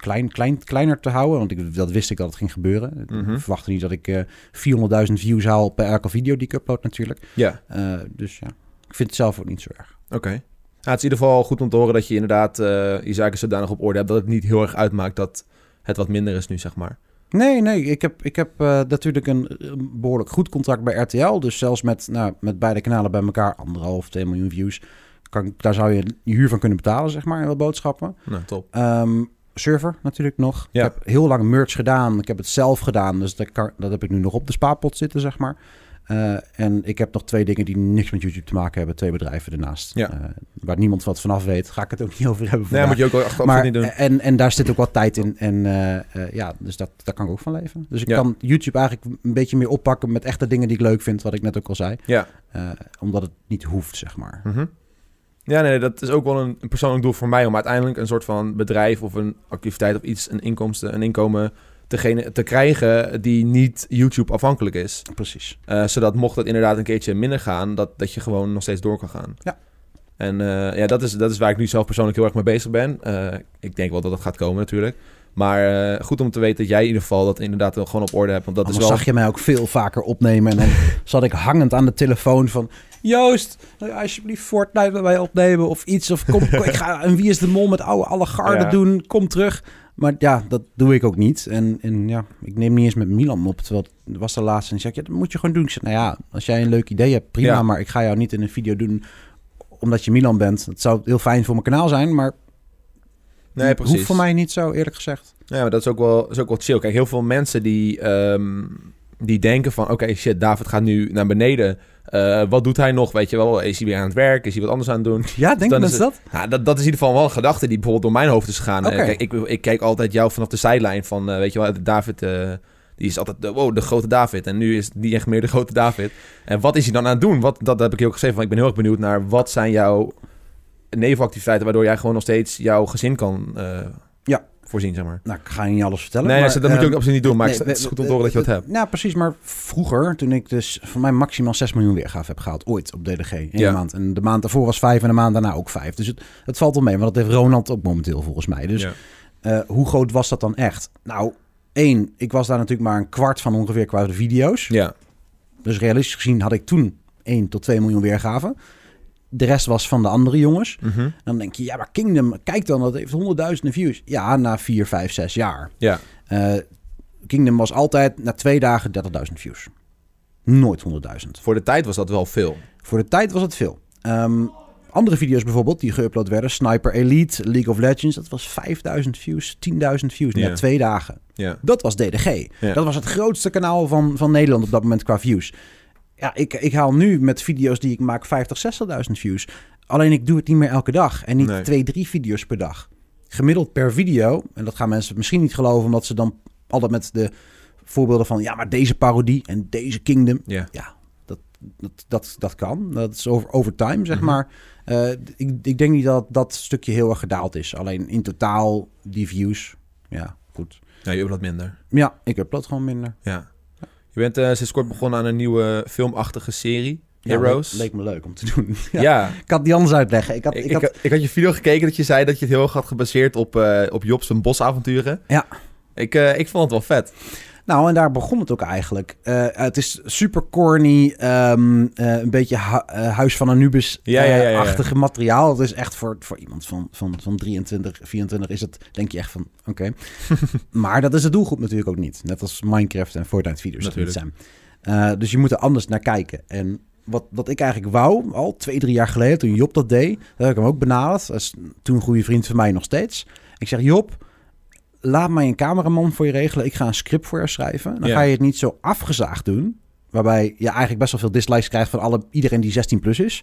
[SPEAKER 2] klein, klein, kleiner te houden. Want ik, dat wist ik dat het ging gebeuren.
[SPEAKER 1] Mhm.
[SPEAKER 2] Ik verwachtte niet dat ik eh 400.000 views haal per elke video die ik upload natuurlijk.
[SPEAKER 1] Ja,
[SPEAKER 2] Eh, dus ja, ik vind het zelf ook niet zo erg.
[SPEAKER 1] oké. Ja, het is in ieder geval goed om te horen dat je inderdaad eh, je zaken zodanig op orde hebt... dat het niet heel erg uitmaakt dat het wat minder is nu, zeg maar.
[SPEAKER 2] Nee, nee, ik heb, ik heb eh, natuurlijk een, een behoorlijk goed contract bij RTL. Dus zelfs met, nou, met beide kanalen bij elkaar, anderhalf, twee miljoen views. Kan, daar zou je je huur van kunnen betalen, zeg maar, in wat boodschappen.
[SPEAKER 1] Nou, top.
[SPEAKER 2] Ehm, server natuurlijk nog.
[SPEAKER 1] Ja.
[SPEAKER 2] Ik heb heel lang merch gedaan. Ik heb het zelf gedaan. Dus dat, kan, dat heb ik nu nog op de spaarpot zitten, zeg maar. Eh, en ik heb nog twee dingen die niks met YouTube te maken hebben. Twee bedrijven ernaast.
[SPEAKER 1] Ja.
[SPEAKER 2] Eh, waar niemand wat vanaf weet. Ga ik het ook niet over hebben
[SPEAKER 1] Nee,
[SPEAKER 2] vandaag.
[SPEAKER 1] moet je ook wel echt
[SPEAKER 2] maar,
[SPEAKER 1] niet doen.
[SPEAKER 2] en, en daar zit ook wat tijd in. En eh, ja, dus dat, daar kan ik ook van leven. Dus ik
[SPEAKER 1] Ja.
[SPEAKER 2] kan YouTube eigenlijk een beetje meer oppakken met echte dingen die ik leuk vind. Wat ik net ook al zei.
[SPEAKER 1] Ja.
[SPEAKER 2] Omdat het niet hoeft, zeg maar.
[SPEAKER 1] Mhm. Ja, nee, dat is ook wel een, een persoonlijk doel voor mij... om uiteindelijk een soort van bedrijf of een activiteit of iets... een inkomsten, een inkomen te, te krijgen die niet YouTube afhankelijk is.
[SPEAKER 2] Precies.
[SPEAKER 1] Eh, zodat mocht het inderdaad een keertje minder gaan... dat, dat je gewoon nog steeds door kan gaan.
[SPEAKER 2] Ja.
[SPEAKER 1] En eh, ja, dat is, dat is waar ik nu zelf persoonlijk heel erg mee bezig ben. Eh, ik denk wel dat het gaat komen natuurlijk. Maar goed om te weten dat jij in ieder geval dat inderdaad gewoon op orde hebt. Want dat
[SPEAKER 2] Anders
[SPEAKER 1] is wel...
[SPEAKER 2] zag je mij ook veel vaker opnemen. En dan zat ik hangend aan de telefoon van... Joost, alsjeblieft Fortnite bij mij opnemen of iets. Of kom, kom, ik ga een Wie is de Mol met oude alle garden
[SPEAKER 1] Ja.
[SPEAKER 2] doen. Kom terug. Maar ja, dat doe ik ook niet. En, en ja, ik neem niet eens met Milan op. Terwijl het was de laatste. En zei, ja, dat moet je gewoon doen. Ik zei, nou ja, als jij een leuk idee hebt, prima.
[SPEAKER 1] Ja.
[SPEAKER 2] Maar ik ga jou niet in een video doen omdat je Milan bent. Het zou heel fijn voor mijn kanaal zijn, maar
[SPEAKER 1] Nee, precies.
[SPEAKER 2] hoeft voor mij niet zo, eerlijk gezegd.
[SPEAKER 1] Ja, maar dat is ook wel, is ook wel chill. Kijk, heel veel mensen die, ehm, die denken van... oké, shit, David gaat nu naar beneden. Eh, wat doet hij nog, weet je wel? Is hij weer aan het werk? Is hij wat anders aan het doen?
[SPEAKER 2] Ja, denk
[SPEAKER 1] Dan
[SPEAKER 2] je
[SPEAKER 1] is
[SPEAKER 2] dat?
[SPEAKER 1] Nou, dat, dat is in ieder geval wel een gedachte die bijvoorbeeld door mijn hoofd is gegaan. Eh, kijk, ik, ik kijk altijd jou vanaf de zijlijn van... eh, weet je wel, David... die is altijd, de, wow, de grote David. En nu is het niet echt meer de grote David. En wat is hij dan aan het doen? Wat, dat heb ik je ook gezegd. Van, ik ben heel erg benieuwd naar wat zijn jouw nevenactiviteiten... waardoor jij gewoon nog steeds jouw gezin kan. Voorzien, zeg maar.
[SPEAKER 2] Nou, ik ga je niet alles vertellen.
[SPEAKER 1] Nee,
[SPEAKER 2] maar,
[SPEAKER 1] dat moet je ook
[SPEAKER 2] ehm,
[SPEAKER 1] absoluut niet doen. Maar
[SPEAKER 2] nee,
[SPEAKER 1] het is goed om te horen dat je wat
[SPEAKER 2] we-
[SPEAKER 1] hebt.
[SPEAKER 2] Nou, precies. Maar vroeger, toen ik dus voor mij maximaal 6 miljoen weergave heb gehaald, ooit op DDG, in
[SPEAKER 1] Ja.
[SPEAKER 2] maand. En de maand daarvoor was 5 en de maand daarna ook 5. Dus het, het valt wel mee, maar dat heeft Ronald ook momenteel volgens mij. Dus
[SPEAKER 1] Ja.
[SPEAKER 2] eh, hoe groot was dat dan echt? Nou, één, ik was daar natuurlijk maar een kwart van ongeveer qua de video's.
[SPEAKER 1] Ja,
[SPEAKER 2] Dus realistisch gezien had ik toen 1 tot 2 miljoen weergaven. De rest was van de andere jongens.
[SPEAKER 1] Mhm.
[SPEAKER 2] Dan denk je, ja, maar Kingdom, kijk dan, dat heeft honderdduizenden views. Ja, na 4, 5, 6 jaar.
[SPEAKER 1] ja.
[SPEAKER 2] Eh, Kingdom was altijd na twee dagen 30.000 views. Nooit 100.000.
[SPEAKER 1] Voor de tijd was dat wel veel.
[SPEAKER 2] Voor de tijd was het veel. Ehm, andere video's bijvoorbeeld die geüpload werden. Sniper Elite, League of Legends. Dat was 5000 views, 10.000 views na twee dagen.
[SPEAKER 1] Ja.
[SPEAKER 2] Dat was DDG. Dat was het grootste kanaal van, van Nederland op dat moment qua views. Ja, ik, ik haal nu met video's die ik maak 50, 60.000 views. Alleen ik doe het niet meer elke dag. En niet
[SPEAKER 1] Nee.
[SPEAKER 2] twee, drie video's per dag. Gemiddeld per video. En dat gaan mensen misschien niet geloven. Omdat ze dan altijd met de voorbeelden van... Ja, maar deze parodie en deze Kingdom.
[SPEAKER 1] Ja.
[SPEAKER 2] Ja, dat, dat, dat, dat kan. Dat is over, over time, zeg
[SPEAKER 1] Mhm.
[SPEAKER 2] maar. Eh, ik, ik denk niet dat dat stukje heel erg gedaald is. Alleen in totaal die views. Ja, goed.
[SPEAKER 1] Ja, je upload minder.
[SPEAKER 2] Ja, ik upload gewoon minder.
[SPEAKER 1] Ja. Je bent eh, sinds kort begonnen aan een nieuwe filmachtige serie.
[SPEAKER 2] Ja,
[SPEAKER 1] Heroes.
[SPEAKER 2] leek, leek me leuk om te doen.
[SPEAKER 1] ja.
[SPEAKER 2] Ja. Ik had die anders uitleggen. Ik had,
[SPEAKER 1] Ik,
[SPEAKER 2] had,
[SPEAKER 1] ik had je video gekeken dat je zei dat je het heel erg had gebaseerd op, eh op Jobs en bosavonturen.
[SPEAKER 2] Ja.
[SPEAKER 1] Ik, eh, ik vond het wel vet.
[SPEAKER 2] Nou, en daar begon het ook eigenlijk. Eh, het is super corny. ehm, eh, een beetje hu- eh, Huis van Anubis
[SPEAKER 1] Ja, ja, ja, ja, ja.
[SPEAKER 2] achtige materiaal. Het is echt voor, voor iemand van, van, van 23, 24 is het, denk je echt van, oké. maar dat is de doelgroep natuurlijk ook niet. Net als Minecraft en Fortnite video's dat niet
[SPEAKER 1] Natuurlijk.
[SPEAKER 2] zijn. Dus je moet er anders naar kijken. En wat, wat ik eigenlijk wou, al twee, drie jaar geleden, toen Job dat deed, daar heb ik hem ook benaderd. Dat is toen een goede vriend van mij nog steeds. Ik zeg, Job, laat mij een cameraman voor je regelen. Ik ga een script voor je schrijven. Dan ga je het niet zo afgezaagd doen. Waarbij je eigenlijk best wel veel dislikes krijgt van alle, iedereen die 16 plus is.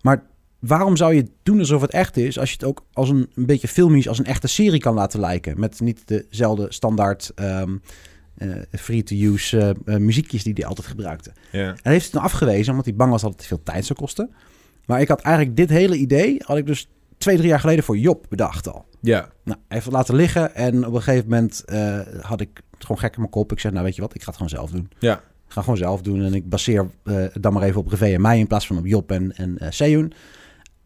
[SPEAKER 2] Maar waarom zou je het doen alsof het echt is... als je het ook als een, een beetje filmisch als een echte serie kan laten lijken? Met niet dezelfde standaard ehm, eh, free-to-use eh, eh, muziekjes die hij altijd gebruikte. En hij heeft het dan afgewezen, omdat hij bang was dat het veel tijd zou kosten. Maar ik had eigenlijk dit hele idee... had ik dus twee, drie jaar geleden voor Job bedacht al.
[SPEAKER 1] Ja.
[SPEAKER 2] Nou, het laten liggen en op een gegeven moment eh, had ik het gewoon gek in mijn kop. Ik zei, nou weet je wat, ik ga het gewoon zelf doen.
[SPEAKER 1] Ja.
[SPEAKER 2] Ik ga gewoon zelf doen en ik baseer eh, dan maar even op Revé en mij in plaats van op Job en, en eh Seyun.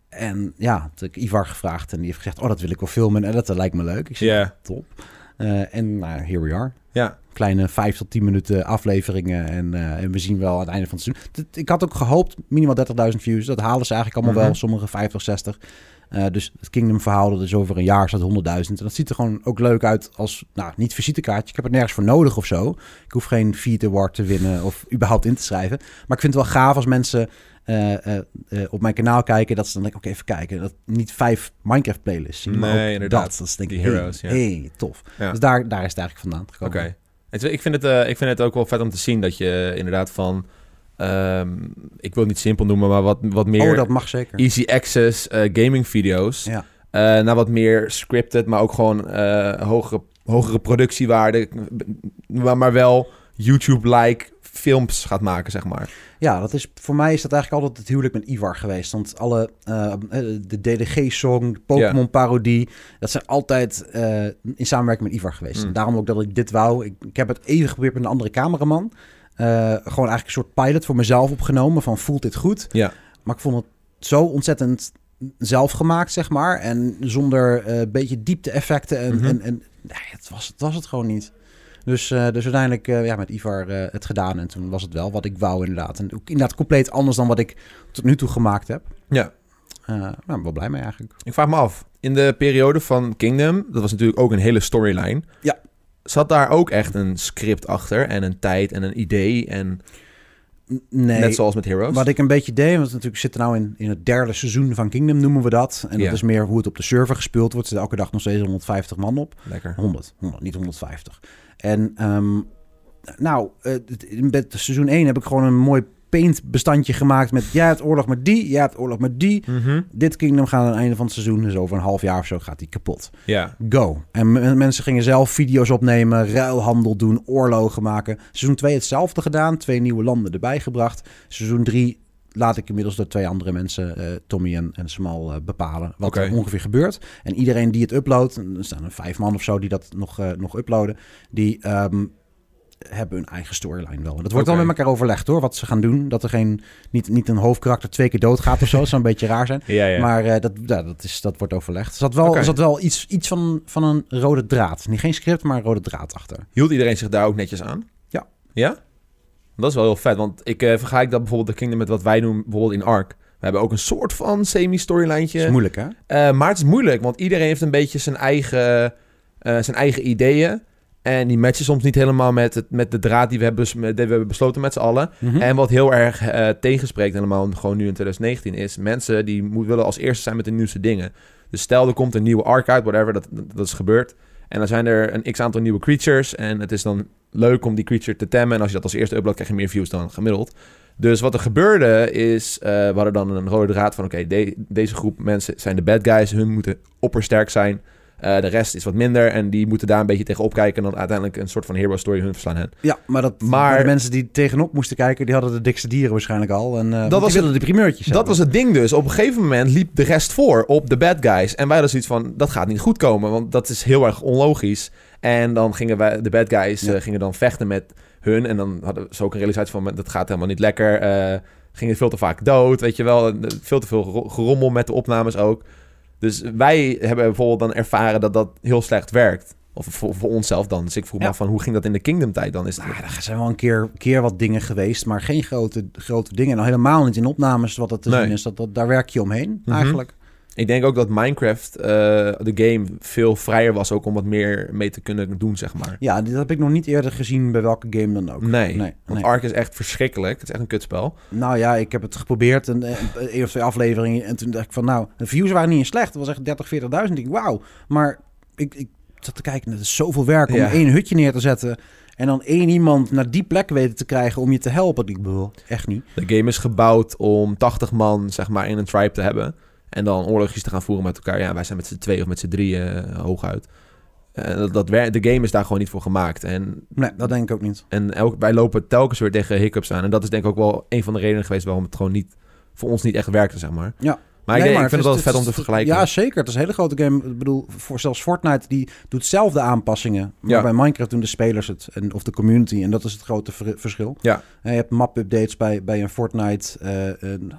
[SPEAKER 2] En ja, toen heb ik Ivar gevraagd en die heeft gezegd, oh dat wil ik wel filmen en dat lijkt me leuk. Ik zei,
[SPEAKER 1] Ja.
[SPEAKER 2] top. En nou, here we are.
[SPEAKER 1] Ja.
[SPEAKER 2] Kleine 5 tot 10 minuten afleveringen en, eh, en we zien wel aan het einde van het seizoen. Ik had ook gehoopt, minimaal 30.000 views. Dat halen ze eigenlijk allemaal
[SPEAKER 1] Mhm.
[SPEAKER 2] wel, sommige 50, 60. Eh, dus het Kingdom verhaal, dat is over een jaar staat 100.000. En dat ziet er gewoon ook leuk uit als, nou, niet visitekaartje. Ik heb het nergens voor nodig of zo. Ik hoef geen Feed Award te winnen of überhaupt in te schrijven. Maar ik vind het wel gaaf als mensen eh, eh, op mijn kanaal kijken. Dat ze dan denken, oké, even kijken. Dat niet vijf Minecraft playlists zien, maar
[SPEAKER 1] Nee,
[SPEAKER 2] ook
[SPEAKER 1] inderdaad.
[SPEAKER 2] dat. Dat is denk ik, hey,
[SPEAKER 1] heroes, ja.
[SPEAKER 2] hey, tof.
[SPEAKER 1] Ja.
[SPEAKER 2] Dus daar, daar is het eigenlijk vandaan gekomen.
[SPEAKER 1] Oké. Ik, vind het, eh, ik vind het ook wel vet om te zien dat je inderdaad van... ehm, ik wil het niet simpel noemen, maar wat, wat meer
[SPEAKER 2] Oh, dat mag zeker.
[SPEAKER 1] easy access eh, gaming video's...
[SPEAKER 2] Ja.
[SPEAKER 1] eh, naar wat meer scripted, maar ook gewoon hogere, hogere productiewaarde... maar, maar wel YouTube-like films gaat maken, zeg maar.
[SPEAKER 2] Ja, dat is, voor mij is dat eigenlijk altijd het huwelijk met Ivar geweest. Want alle, eh, de DDG-song, de Pokémon-parodie, dat zijn altijd eh, in samenwerking met Ivar geweest.
[SPEAKER 1] Mm.
[SPEAKER 2] En daarom ook dat ik dit wou. Ik, ik heb het even geprobeerd met een andere cameraman. Eh, gewoon eigenlijk een soort pilot voor mezelf opgenomen van voelt dit goed?
[SPEAKER 1] Ja.
[SPEAKER 2] Maar ik vond het zo ontzettend zelf gemaakt, zeg maar. En zonder eh, een beetje diepte-effecten. En,
[SPEAKER 1] Mhm.
[SPEAKER 2] en, en nee, het, was, het was het gewoon niet. Dus, eh, dus uiteindelijk uh, ja, met Ivar uh, het gedaan. En toen was het wel wat ik wou inderdaad. En ook inderdaad compleet anders dan wat ik tot nu toe gemaakt heb.
[SPEAKER 1] Ja.
[SPEAKER 2] Uh, nou, ik ben wel blij mee eigenlijk.
[SPEAKER 1] Ik vraag me af, in de periode van Kingdom, dat was natuurlijk ook een hele storyline.
[SPEAKER 2] Ja.
[SPEAKER 1] Zat daar ook echt een script achter en een tijd en een idee en...
[SPEAKER 2] Nee.
[SPEAKER 1] Net zoals met Heroes?
[SPEAKER 2] Wat ik een beetje deed, want natuurlijk zitten nou in, in het derde seizoen van Kingdom, noemen we dat. En dat is meer hoe het op de server gespeeld wordt. Er zit elke dag nog steeds 150 man op.
[SPEAKER 1] Lekker.
[SPEAKER 2] 100, 100 niet 150. En um, nou, uh, in seizoen 1 heb ik gewoon een mooi paint bestandje gemaakt met... jij hebt oorlog met die, jij hebt oorlog met die.
[SPEAKER 1] Mm -hmm.
[SPEAKER 2] Dit Kingdom gaat aan het einde van het seizoen, dus over een half jaar of zo gaat die kapot.
[SPEAKER 1] Ja.
[SPEAKER 2] Go. En mensen gingen zelf video's opnemen, ruilhandel doen, oorlogen maken. Seizoen 2 hetzelfde gedaan, twee nieuwe landen erbij gebracht. Seizoen 3 laat ik inmiddels door twee andere mensen, eh, Tommy en, en Smal, eh, bepalen wat er ongeveer gebeurt. En iedereen die het uploadt, er staan er vijf man of zo die dat nog, eh, nog uploaden, die ehm, hebben hun eigen storyline wel. En dat wordt
[SPEAKER 1] Oké.
[SPEAKER 2] dan met elkaar overlegd hoor, wat ze gaan doen. Dat er geen, niet, niet een hoofdkarakter twee keer doodgaat of zo. Dat zou een beetje raar zijn.
[SPEAKER 1] Ja, ja.
[SPEAKER 2] Maar eh, dat, ja, dat, is, dat wordt overlegd. Er zat wel, er zat wel iets, iets van, van een rode draad. Niet geen script, maar een rode draad achter.
[SPEAKER 1] Hield iedereen zich daar ook netjes aan?
[SPEAKER 2] Ja.
[SPEAKER 1] Ja? Dat is wel heel vet, want ik eh, vergelijk dat bijvoorbeeld de Kingdom met wat wij doen bijvoorbeeld in Ark. We hebben ook een soort van semi-storylijntje.
[SPEAKER 2] Is moeilijk hè?
[SPEAKER 1] Eh, maar het is moeilijk, want iedereen heeft een beetje zijn eigen, zijn eigen ideeën. En die matchen soms niet helemaal met, het, met de draad die we hebben, die we hebben besloten met z'n allen.
[SPEAKER 2] Mhm.
[SPEAKER 1] En wat heel erg eh, tegenspreekt, helemaal gewoon nu in 2019, is mensen die moet, willen als eerste zijn met de nieuwste dingen. Dus stel er komt een nieuwe arc uit, whatever, dat, dat is gebeurd. En dan zijn er een x-aantal nieuwe creatures. En het is dan leuk om die creature te temmen. En als je dat als eerste uploadt, krijg je meer views dan gemiddeld. Dus wat er gebeurde is, eh, we hadden dan een rode draad van... oké, de- deze groep mensen zijn de bad guys. Hun moeten oppersterk zijn. Eh, de rest is wat minder. En die moeten daar een beetje tegen opkijken... en dan uiteindelijk een soort van hero story hun verslaan. hen.
[SPEAKER 2] Ja, maar, dat, Maar- de mensen die tegenop moesten kijken, die hadden de dikste dieren waarschijnlijk al. En, dat
[SPEAKER 1] was
[SPEAKER 2] wilden de primeurtjes
[SPEAKER 1] Dat
[SPEAKER 2] hebben.
[SPEAKER 1] was het ding dus. Op een gegeven moment liep de rest voor op de bad guys. En wij hadden zoiets van, dat gaat niet goed komen. Want dat is heel erg onlogisch. En dan gingen wij, de bad guys
[SPEAKER 2] Ja.
[SPEAKER 1] eh, gingen dan vechten met hun. En dan hadden ze ook een realisatie van, dat gaat helemaal niet lekker. eh gingen veel te vaak dood, weet je wel. Eh, Veel te veel gero- gerommel met de opnames ook. Dus wij hebben bijvoorbeeld dan ervaren dat dat heel slecht werkt. Of voor, voor onszelf dan. Dus ik vroeg me
[SPEAKER 2] Ja.
[SPEAKER 1] af van, hoe ging dat in de Kingdom tijd dan? Is het,
[SPEAKER 2] Nou, er zijn wel een keer, keer wat dingen geweest, maar geen grote, grote dingen. En al helemaal niet in opnames wat het te
[SPEAKER 1] Nee.
[SPEAKER 2] zien is. Dat, dat, daar werk je omheen
[SPEAKER 1] Mhm.
[SPEAKER 2] eigenlijk.
[SPEAKER 1] Ik denk ook dat Minecraft, eh, de game, veel vrijer was ook om wat meer mee te kunnen doen, zeg maar.
[SPEAKER 2] Ja, dit heb ik nog niet eerder gezien bij welke game dan ook.
[SPEAKER 1] Nee,
[SPEAKER 2] nee,
[SPEAKER 1] want
[SPEAKER 2] nee.
[SPEAKER 1] Ark is echt verschrikkelijk. Het is echt een kutspel.
[SPEAKER 2] Nou ja, ik heb het geprobeerd, een, een, een of twee afleveringen. En toen dacht ik van, nou, de views waren niet eens slecht. Het was echt 30, 40.000. Ik denk, wauw. Maar ik, ik zat te kijken, het is zoveel werk om
[SPEAKER 1] Ja.
[SPEAKER 2] één hutje neer te zetten. En dan één iemand naar die plek weten te krijgen om je te helpen. Ik bedoel, echt niet.
[SPEAKER 1] De game is gebouwd om 80 man, zeg maar, in een tribe te hebben. En dan oorlogjes te gaan voeren met elkaar. Ja, wij zijn met z'n twee of met z'n drieën eh, hooguit. Dat, dat de game is daar gewoon niet voor gemaakt. En,
[SPEAKER 2] Nee, dat denk ik ook niet.
[SPEAKER 1] en elk, wij lopen telkens weer tegen hiccups aan. En dat is denk ik ook wel een van de redenen geweest waarom het gewoon niet, voor ons niet echt werkte, zeg maar.
[SPEAKER 2] Ja.
[SPEAKER 1] Maar ik, vind het wel vet om te vergelijken.
[SPEAKER 2] Ja, zeker. Het is een hele grote game. Ik bedoel, voor zelfs Fortnite die doet zelf de aanpassingen. Maar
[SPEAKER 1] Ja.
[SPEAKER 2] bij Minecraft doen de spelers het. En, of de community. En dat is het grote ver- verschil.
[SPEAKER 1] Ja.
[SPEAKER 2] En je hebt map-updates bij, bij een Fortnite. eh een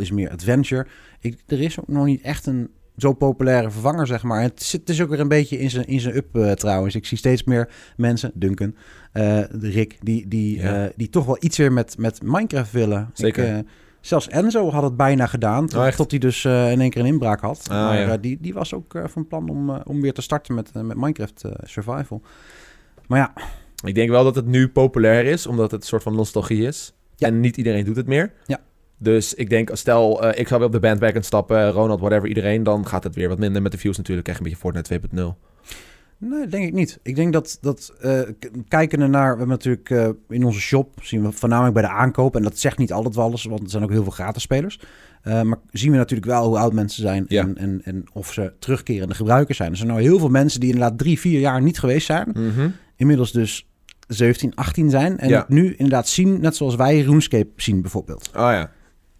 [SPEAKER 2] is meer adventure. Ik, er is ook nog niet echt een zo populaire vervanger, zeg maar. Het, zit, is ook weer een beetje in zijn, in zijn up eh, trouwens. Ik zie steeds meer mensen, Duncan, eh, de Rick, die, die,
[SPEAKER 1] Ja.
[SPEAKER 2] eh, die toch wel iets weer met, met Minecraft willen.
[SPEAKER 1] Zeker.
[SPEAKER 2] Ik, eh, zelfs Enzo had het bijna gedaan, tot,
[SPEAKER 1] Oh, echt?
[SPEAKER 2] tot hij dus eh, in één keer een inbraak had.
[SPEAKER 1] Ah,
[SPEAKER 2] maar
[SPEAKER 1] ja.
[SPEAKER 2] eh, die, die was ook eh, van plan om, om weer te starten met, met Minecraft Survival. Maar ja,
[SPEAKER 1] Ik denk wel dat het nu populair is, omdat het een soort van nostalgie is.
[SPEAKER 2] Ja.
[SPEAKER 1] En niet iedereen doet het meer.
[SPEAKER 2] Ja.
[SPEAKER 1] Dus ik denk, stel, ik zou weer op de bandwagon stappen, Ronald, whatever, iedereen, dan gaat het weer wat minder met de views natuurlijk. Krijg je een beetje Fortnite 2.0.
[SPEAKER 2] Nee, denk ik niet. Ik denk dat, dat k- kijkende naar... We hebben natuurlijk eh, in onze shop, zien we voornamelijk bij de aankoop... en dat zegt niet altijd wel alles, want er zijn ook heel veel gratis spelers. Eh, maar zien we natuurlijk wel hoe oud mensen zijn...
[SPEAKER 1] Ja.
[SPEAKER 2] En, en, en of ze terugkerende gebruikers zijn. Er zijn nou heel veel mensen die inderdaad drie, vier jaar niet geweest zijn.
[SPEAKER 1] Mhm.
[SPEAKER 2] Inmiddels dus 17, 18 zijn. En
[SPEAKER 1] Ja.
[SPEAKER 2] nu inderdaad zien, net zoals wij RuneScape zien bijvoorbeeld.
[SPEAKER 1] Oh ja.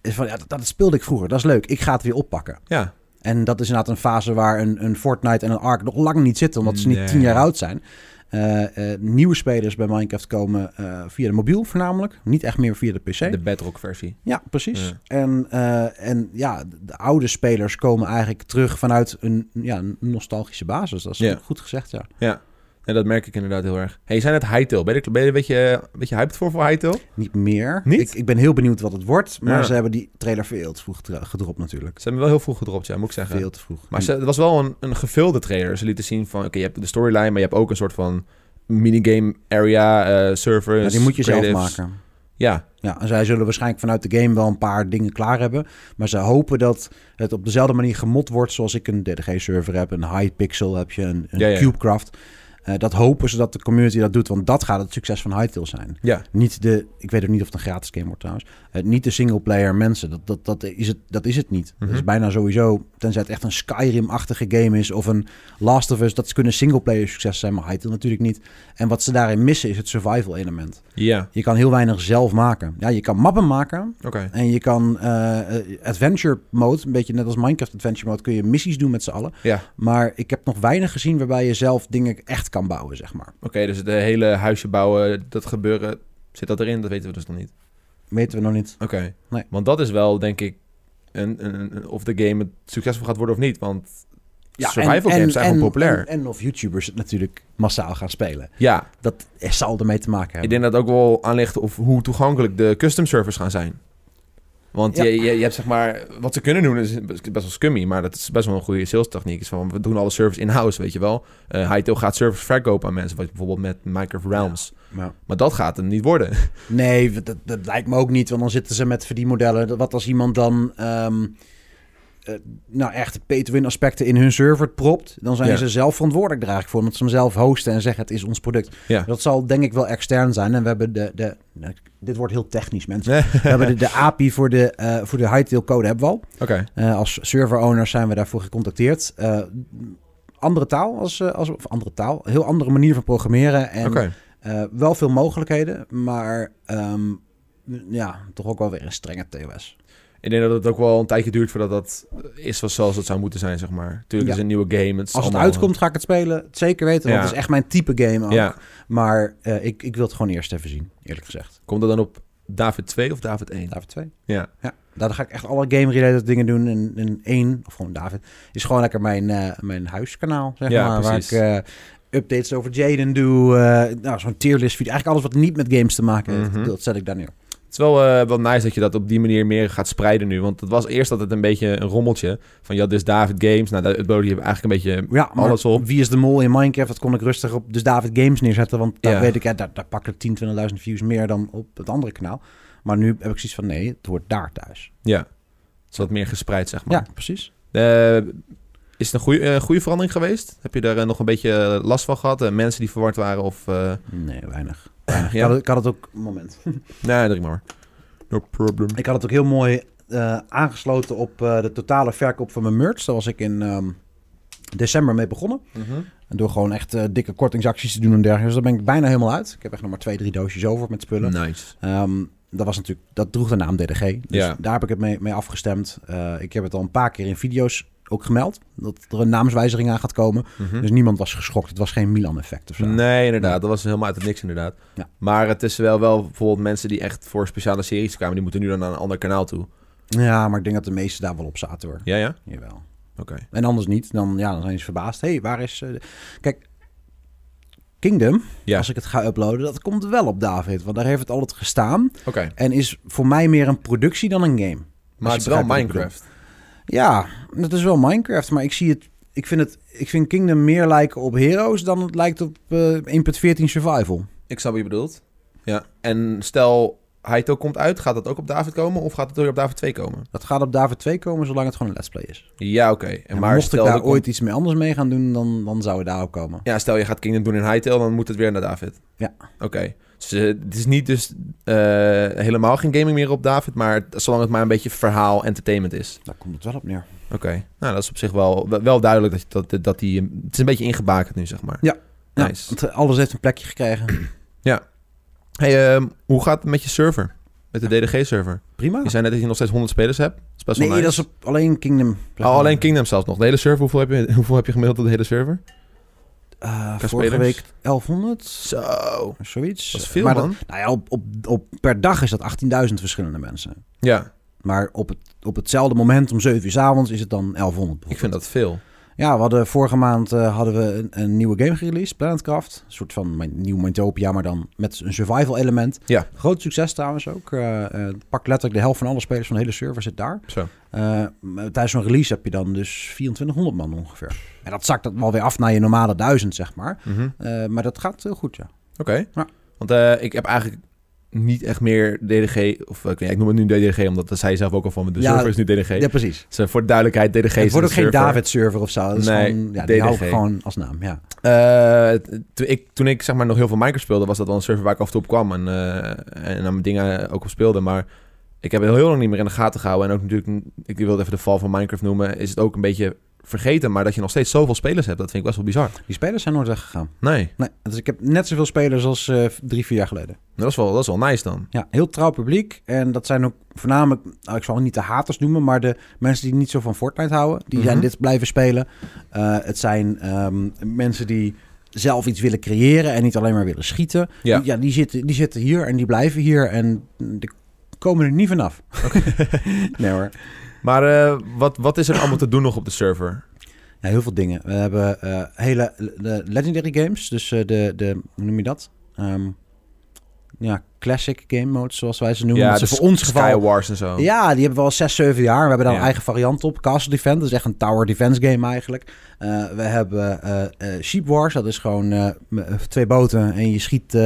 [SPEAKER 2] Is van, ja, dat, dat speelde ik vroeger, dat is leuk. Ik ga het weer oppakken.
[SPEAKER 1] Ja.
[SPEAKER 2] En dat is inderdaad een fase waar een, een Fortnite en een Ark nog lang niet zitten, omdat ze niet tien jaar oud zijn. Eh, eh, nieuwe spelers bij Minecraft komen eh, via de mobiel voornamelijk, niet echt meer via de PC.
[SPEAKER 1] De Bedrock versie.
[SPEAKER 2] Ja, precies.
[SPEAKER 1] Ja.
[SPEAKER 2] En, en ja, de oude spelers komen eigenlijk terug vanuit een, ja, nostalgische basis. Dat is
[SPEAKER 1] Ja.
[SPEAKER 2] goed gezegd, ja.
[SPEAKER 1] Ja. En dat merk ik inderdaad heel erg. Hey, je zei net Hytale. Ben je, ben je een beetje, een beetje hyped voor voor Hytale?
[SPEAKER 2] Niet meer.
[SPEAKER 1] Niet?
[SPEAKER 2] Ik, ik ben heel benieuwd wat het wordt, maar
[SPEAKER 1] Ja.
[SPEAKER 2] ze hebben die trailer veel te vroeg gedro- gedropt natuurlijk.
[SPEAKER 1] Ze hebben wel heel vroeg gedropt, ja, moet ik zeggen.
[SPEAKER 2] Veel te vroeg.
[SPEAKER 1] Maar ze, het was wel een, een gevulde trailer. Ze lieten zien van, oké, je hebt de storyline, maar je hebt ook een soort van minigame area, eh servers,
[SPEAKER 2] Ja, die moet je zelf maken.
[SPEAKER 1] Ja,
[SPEAKER 2] Ja, en zij zullen waarschijnlijk vanuit de game wel een paar dingen klaar hebben. Maar ze hopen dat het op dezelfde manier gemod wordt zoals ik een DDG-server heb. Een Hypixel heb je, een, een
[SPEAKER 1] Ja, ja.
[SPEAKER 2] Eh, dat hopen ze dat de community dat doet, want dat gaat het succes van Hytale zijn.
[SPEAKER 1] Ja.
[SPEAKER 2] Niet de, ik weet ook niet of het een gratis game wordt trouwens. Eh, niet de singleplayer mensen, dat, dat, dat, is het, dat is het niet. Dat is
[SPEAKER 1] Mhm.
[SPEAKER 2] bijna sowieso, tenzij het echt een Skyrim-achtige game is of een Last of Us, dat kunnen singleplayer succes zijn, maar Hytale natuurlijk niet. En wat ze daarin missen is het survival element.
[SPEAKER 1] Ja,
[SPEAKER 2] Je kan heel weinig zelf maken. Ja, je kan mappen maken,
[SPEAKER 1] oké.
[SPEAKER 2] en je kan eh, adventure mode, een beetje net als Minecraft adventure mode, kun je missies doen met z'n allen.
[SPEAKER 1] Ja,
[SPEAKER 2] Maar ik heb nog weinig gezien waarbij je zelf dingen echt kan bouwen, zeg maar.
[SPEAKER 1] oké. dus de hele huisje bouwen, dat gebeuren, zit dat erin? Dat weten we dus nog niet.
[SPEAKER 2] Weten we nog niet.
[SPEAKER 1] Oké.
[SPEAKER 2] Nee.
[SPEAKER 1] Want dat is wel, denk ik, een, een, een- of de game succesvol gaat worden of niet. Want survival games zijn gewoon populair.
[SPEAKER 2] En, en of YouTubers het natuurlijk massaal gaan spelen.
[SPEAKER 1] ja,
[SPEAKER 2] Dat zal ermee te maken
[SPEAKER 1] ik
[SPEAKER 2] hebben.
[SPEAKER 1] denk dat het ook wel aan ligt of hoe toegankelijk de custom servers gaan zijn. Want
[SPEAKER 2] Ja.
[SPEAKER 1] je, je, je hebt zeg maar, wat ze kunnen doen is best wel scummy, maar dat is best wel een goede sales techniek. Is van, we doen alle servers in-house, weet je wel. Eh Hytale gaat servers verkopen aan mensen, wat bijvoorbeeld met Minecraft Realms.
[SPEAKER 2] Maar,
[SPEAKER 1] Maar dat gaat hem niet worden.
[SPEAKER 2] nee, dat, dat lijkt me ook niet. Want dan zitten ze met verdienmodellen. Wat als iemand dan... ehm, eh, nou, echt pay-to-win aspecten in hun server propt. Dan zijn
[SPEAKER 1] Ja.
[SPEAKER 2] ze zelf verantwoordelijk er eigenlijk voor. Omdat ze hem zelf hosten en zeggen het is ons product.
[SPEAKER 1] Ja.
[SPEAKER 2] Dat zal denk ik wel extern zijn. En we hebben de... de nou, dit wordt heel technisch, mensen. We hebben de, de API voor de, eh voor de Hytale code hebben we al. Eh, als server-owners zijn we daarvoor gecontacteerd. Andere taal, als, als, of andere taal, heel andere manier van programmeren. En wel veel mogelijkheden, maar ehm, ja, toch ook wel weer een strenge TOS.
[SPEAKER 1] Ik denk dat het ook wel een tijdje duurt voordat dat is zoals het zou moeten zijn, zeg maar. Tuurlijk
[SPEAKER 2] Ja.
[SPEAKER 1] is het een nieuwe game. Het
[SPEAKER 2] Als het uitkomt, ga ik het spelen. Zeker weten, want
[SPEAKER 1] Ja.
[SPEAKER 2] het is echt mijn type game ook.
[SPEAKER 1] Ja.
[SPEAKER 2] Maar eh, ik, ik wil het gewoon eerst even zien, eerlijk gezegd.
[SPEAKER 1] Komt dat dan op David 2 of David 1?
[SPEAKER 2] David 2.
[SPEAKER 1] Ja.
[SPEAKER 2] Ja, daar ga ik echt alle game-related dingen doen. En, en één, of gewoon David, is gewoon lekker mijn, eh, mijn huiskanaal, zeg
[SPEAKER 1] Ja,
[SPEAKER 2] maar.
[SPEAKER 1] precies.
[SPEAKER 2] Waar ik eh, updates over Jaden doe. nou, zo'n tierlist video. Eigenlijk alles wat niet met games te maken heeft,
[SPEAKER 1] Mhm.
[SPEAKER 2] dat zet ik daar neer.
[SPEAKER 1] Het is wel, eh, wel nice dat je dat op die manier meer gaat spreiden nu. Want het was eerst altijd een beetje een rommeltje. Van ja, dus David Games. Nou, het boden je eigenlijk een beetje
[SPEAKER 2] Ja,
[SPEAKER 1] alles op.
[SPEAKER 2] wie is de mol in Minecraft? Dat kon ik rustig op dus David Games neerzetten. Want daar
[SPEAKER 1] Ja.
[SPEAKER 2] weet ik, ja, daar, daar pakken 10, 20.000 views meer dan op het andere kanaal. Maar nu heb ik zoiets van, nee, het wordt daar thuis.
[SPEAKER 1] Ja. Het is wat meer gespreid, zeg maar.
[SPEAKER 2] Ja, precies.
[SPEAKER 1] Eh, is het een goede, eh, goede verandering geweest? Heb je daar nog een beetje last van gehad? Eh, mensen die verward waren of...
[SPEAKER 2] Nee, weinig.
[SPEAKER 1] Ja.
[SPEAKER 2] Ik, had het, ik had het ook... Moment.
[SPEAKER 1] Nee, druk maar. No problem.
[SPEAKER 2] Ik had het ook heel mooi eh, aangesloten op eh, de totale verkoop van mijn merch. Daar was ik in ehm, december mee begonnen.
[SPEAKER 1] Mhm.
[SPEAKER 2] En door gewoon echt eh, dikke kortingsacties te doen en dergelijke. Dus daar ben ik bijna helemaal uit. Ik heb echt nog maar twee, drie doosjes over met spullen.
[SPEAKER 1] Nice.
[SPEAKER 2] Ehm, dat was natuurlijk, dat droeg de naam DDG. Dus
[SPEAKER 1] Ja.
[SPEAKER 2] daar heb ik het mee, mee afgestemd. Ik heb het al een paar keer in video's ook gemeld. Dat er een naamswijziging aan gaat komen.
[SPEAKER 1] Mhm.
[SPEAKER 2] Dus niemand was geschokt. Het was geen Milan-effect of zo.
[SPEAKER 1] Nee, inderdaad. Dat was helemaal uit het niks, inderdaad.
[SPEAKER 2] Ja.
[SPEAKER 1] Maar het is wel, wel bijvoorbeeld mensen die echt voor speciale series kwamen... die moeten nu dan naar een ander kanaal toe.
[SPEAKER 2] Ja, maar ik denk dat de meesten daar wel op zaten hoor.
[SPEAKER 1] Ja, ja?
[SPEAKER 2] Jawel.
[SPEAKER 1] Oké.
[SPEAKER 2] En anders niet. Dan, ja, dan zijn ze verbaasd. Hé, hey, waar is... de- Kijk, Kingdom,
[SPEAKER 1] Ja.
[SPEAKER 2] als ik het ga uploaden, dat komt wel op David. Want daar heeft het altijd gestaan.
[SPEAKER 1] Oké.
[SPEAKER 2] En is voor mij meer een productie dan een game.
[SPEAKER 1] Maar het is wel Minecraft.
[SPEAKER 2] Ja, het is wel Minecraft, maar ik zie het. Ik vind, het, ik vind Kingdom meer lijken op Heroes dan het lijkt op eh 1.14 Survival.
[SPEAKER 1] Ik snap wat je bedoelt. Ja. En stel, Hyto komt uit, gaat dat ook op David komen of gaat het ook op David 2 komen?
[SPEAKER 2] Dat gaat op David 2 komen zolang het gewoon een let's play is.
[SPEAKER 1] Ja, oké.
[SPEAKER 2] En
[SPEAKER 1] En Maar
[SPEAKER 2] mocht ik daar ooit iets mee anders mee gaan doen, dan, dan zou het daar ook komen.
[SPEAKER 1] ja, stel je gaat Kingdom doen in Hytale, dan moet het weer naar David.
[SPEAKER 2] Ja.
[SPEAKER 1] Oké. Dus eh, het is niet dus eh, helemaal geen gaming meer op David, maar zolang het maar een beetje verhaal, entertainment is.
[SPEAKER 2] Daar komt het wel op neer.
[SPEAKER 1] Oké. Nou, dat is op zich wel, wel duidelijk dat, je- dat, dat die... Het is een beetje ingebakend nu, zeg maar.
[SPEAKER 2] Ja.
[SPEAKER 1] Nice.
[SPEAKER 2] Ja, want alles heeft een plekje gekregen.
[SPEAKER 1] Hey, ehm, hoe gaat het met je server? Met de DDG-server?
[SPEAKER 2] Prima.
[SPEAKER 1] Je zei net dat je nog steeds 100 spelers hebt. Dat is best wel
[SPEAKER 2] Nee,
[SPEAKER 1] nice.
[SPEAKER 2] dat is op alleen Kingdom.
[SPEAKER 1] Oh, alleen Kingdom zelfs nog. De hele server, hoeveel heb je, hoeveel heb je gemiddeld op de hele server?
[SPEAKER 2] Eh, vorige week 1100.
[SPEAKER 1] Zo.
[SPEAKER 2] Zoiets.
[SPEAKER 1] Dat is veel,
[SPEAKER 2] maar dat-
[SPEAKER 1] man.
[SPEAKER 2] nou ja, op, op, op, per dag is dat 18.000 verschillende mensen.
[SPEAKER 1] Ja,
[SPEAKER 2] Maar op, het, op hetzelfde moment om 7 uur s avonds is het dan 1100.
[SPEAKER 1] ik vind dat veel.
[SPEAKER 2] Ja, we hadden vorige maand eh, hadden we een, een nieuwe game gereleased, Planetcraft. Een soort van mijn, nieuw Mythopia, maar dan met een survival element.
[SPEAKER 1] Ja.
[SPEAKER 2] Groot succes trouwens ook. Eh, pak letterlijk de helft van alle spelers van de hele server zit daar.
[SPEAKER 1] Zo.
[SPEAKER 2] Tijdens zo'n release heb je dan dus 2400 man ongeveer. En dat zakt dat wel weer af naar je normale 1000, zeg maar.
[SPEAKER 1] Mhm.
[SPEAKER 2] Maar dat gaat heel goed, ja.
[SPEAKER 1] Oké.
[SPEAKER 2] Ja.
[SPEAKER 1] Want ik heb eigenlijk niet echt meer DDG... Of ik, ik noem het nu DDG, omdat dat zei zelf ook al van... De
[SPEAKER 2] Ja,
[SPEAKER 1] server is nu DDG.
[SPEAKER 2] Ja, precies.
[SPEAKER 1] Dus, eh, voor de duidelijkheid, DDG
[SPEAKER 2] Het
[SPEAKER 1] is
[SPEAKER 2] wordt ook geen
[SPEAKER 1] server.
[SPEAKER 2] David-server of zo. Dat is
[SPEAKER 1] Nee,
[SPEAKER 2] gewoon, ja, die
[SPEAKER 1] DDG.
[SPEAKER 2] gewoon als naam, ja.
[SPEAKER 1] Eh, toen, ik, toen ik zeg maar nog heel veel Minecraft speelde, was dat wel een server waar ik af en toe op kwam en, eh, en aan mijn dingen ook op speelde. Maar ik heb het heel lang niet meer in de gaten gehouden. En ook natuurlijk, ik wilde even de val van Minecraft noemen, is het ook een beetje vergeten. Maar dat je nog steeds zoveel spelers hebt, dat vind ik best wel bizar.
[SPEAKER 2] Die spelers zijn nooit weggegaan.
[SPEAKER 1] Nee,
[SPEAKER 2] Nee, dus ik heb net zoveel spelers als eh, drie, vier jaar geleden.
[SPEAKER 1] dat is wel, dat is wel nice dan.
[SPEAKER 2] Ja, heel trouw publiek. En dat zijn ook voornamelijk, nou, ik zal het niet de haters noemen, maar de mensen die niet zo van Fortnite houden, die zijn
[SPEAKER 1] Mhm.
[SPEAKER 2] dit blijven spelen. Eh, het zijn ehm, mensen die zelf iets willen creëren en niet alleen maar willen schieten.
[SPEAKER 1] Ja.
[SPEAKER 2] Die, ja, die, zitten, die zitten hier en die blijven hier en die komen er niet vanaf. nee hoor.
[SPEAKER 1] Maar eh, wat, wat is er allemaal te doen nog op de server?
[SPEAKER 2] Ja, heel veel dingen. We hebben eh, hele de legendary games, dus eh, de, de, hoe noem je dat? Ehm, ja, classic game modes, zoals wij ze noemen.
[SPEAKER 1] ja,
[SPEAKER 2] ze voor ons geval
[SPEAKER 1] Skywars en zo.
[SPEAKER 2] Ja, die hebben we al 6, 7 jaar. We hebben daar
[SPEAKER 1] Ja.
[SPEAKER 2] een eigen variant op. Castle Defense, dat is echt een tower defense game eigenlijk. Eh, we hebben eh, Sheep Wars, dat is gewoon twee boten en je schiet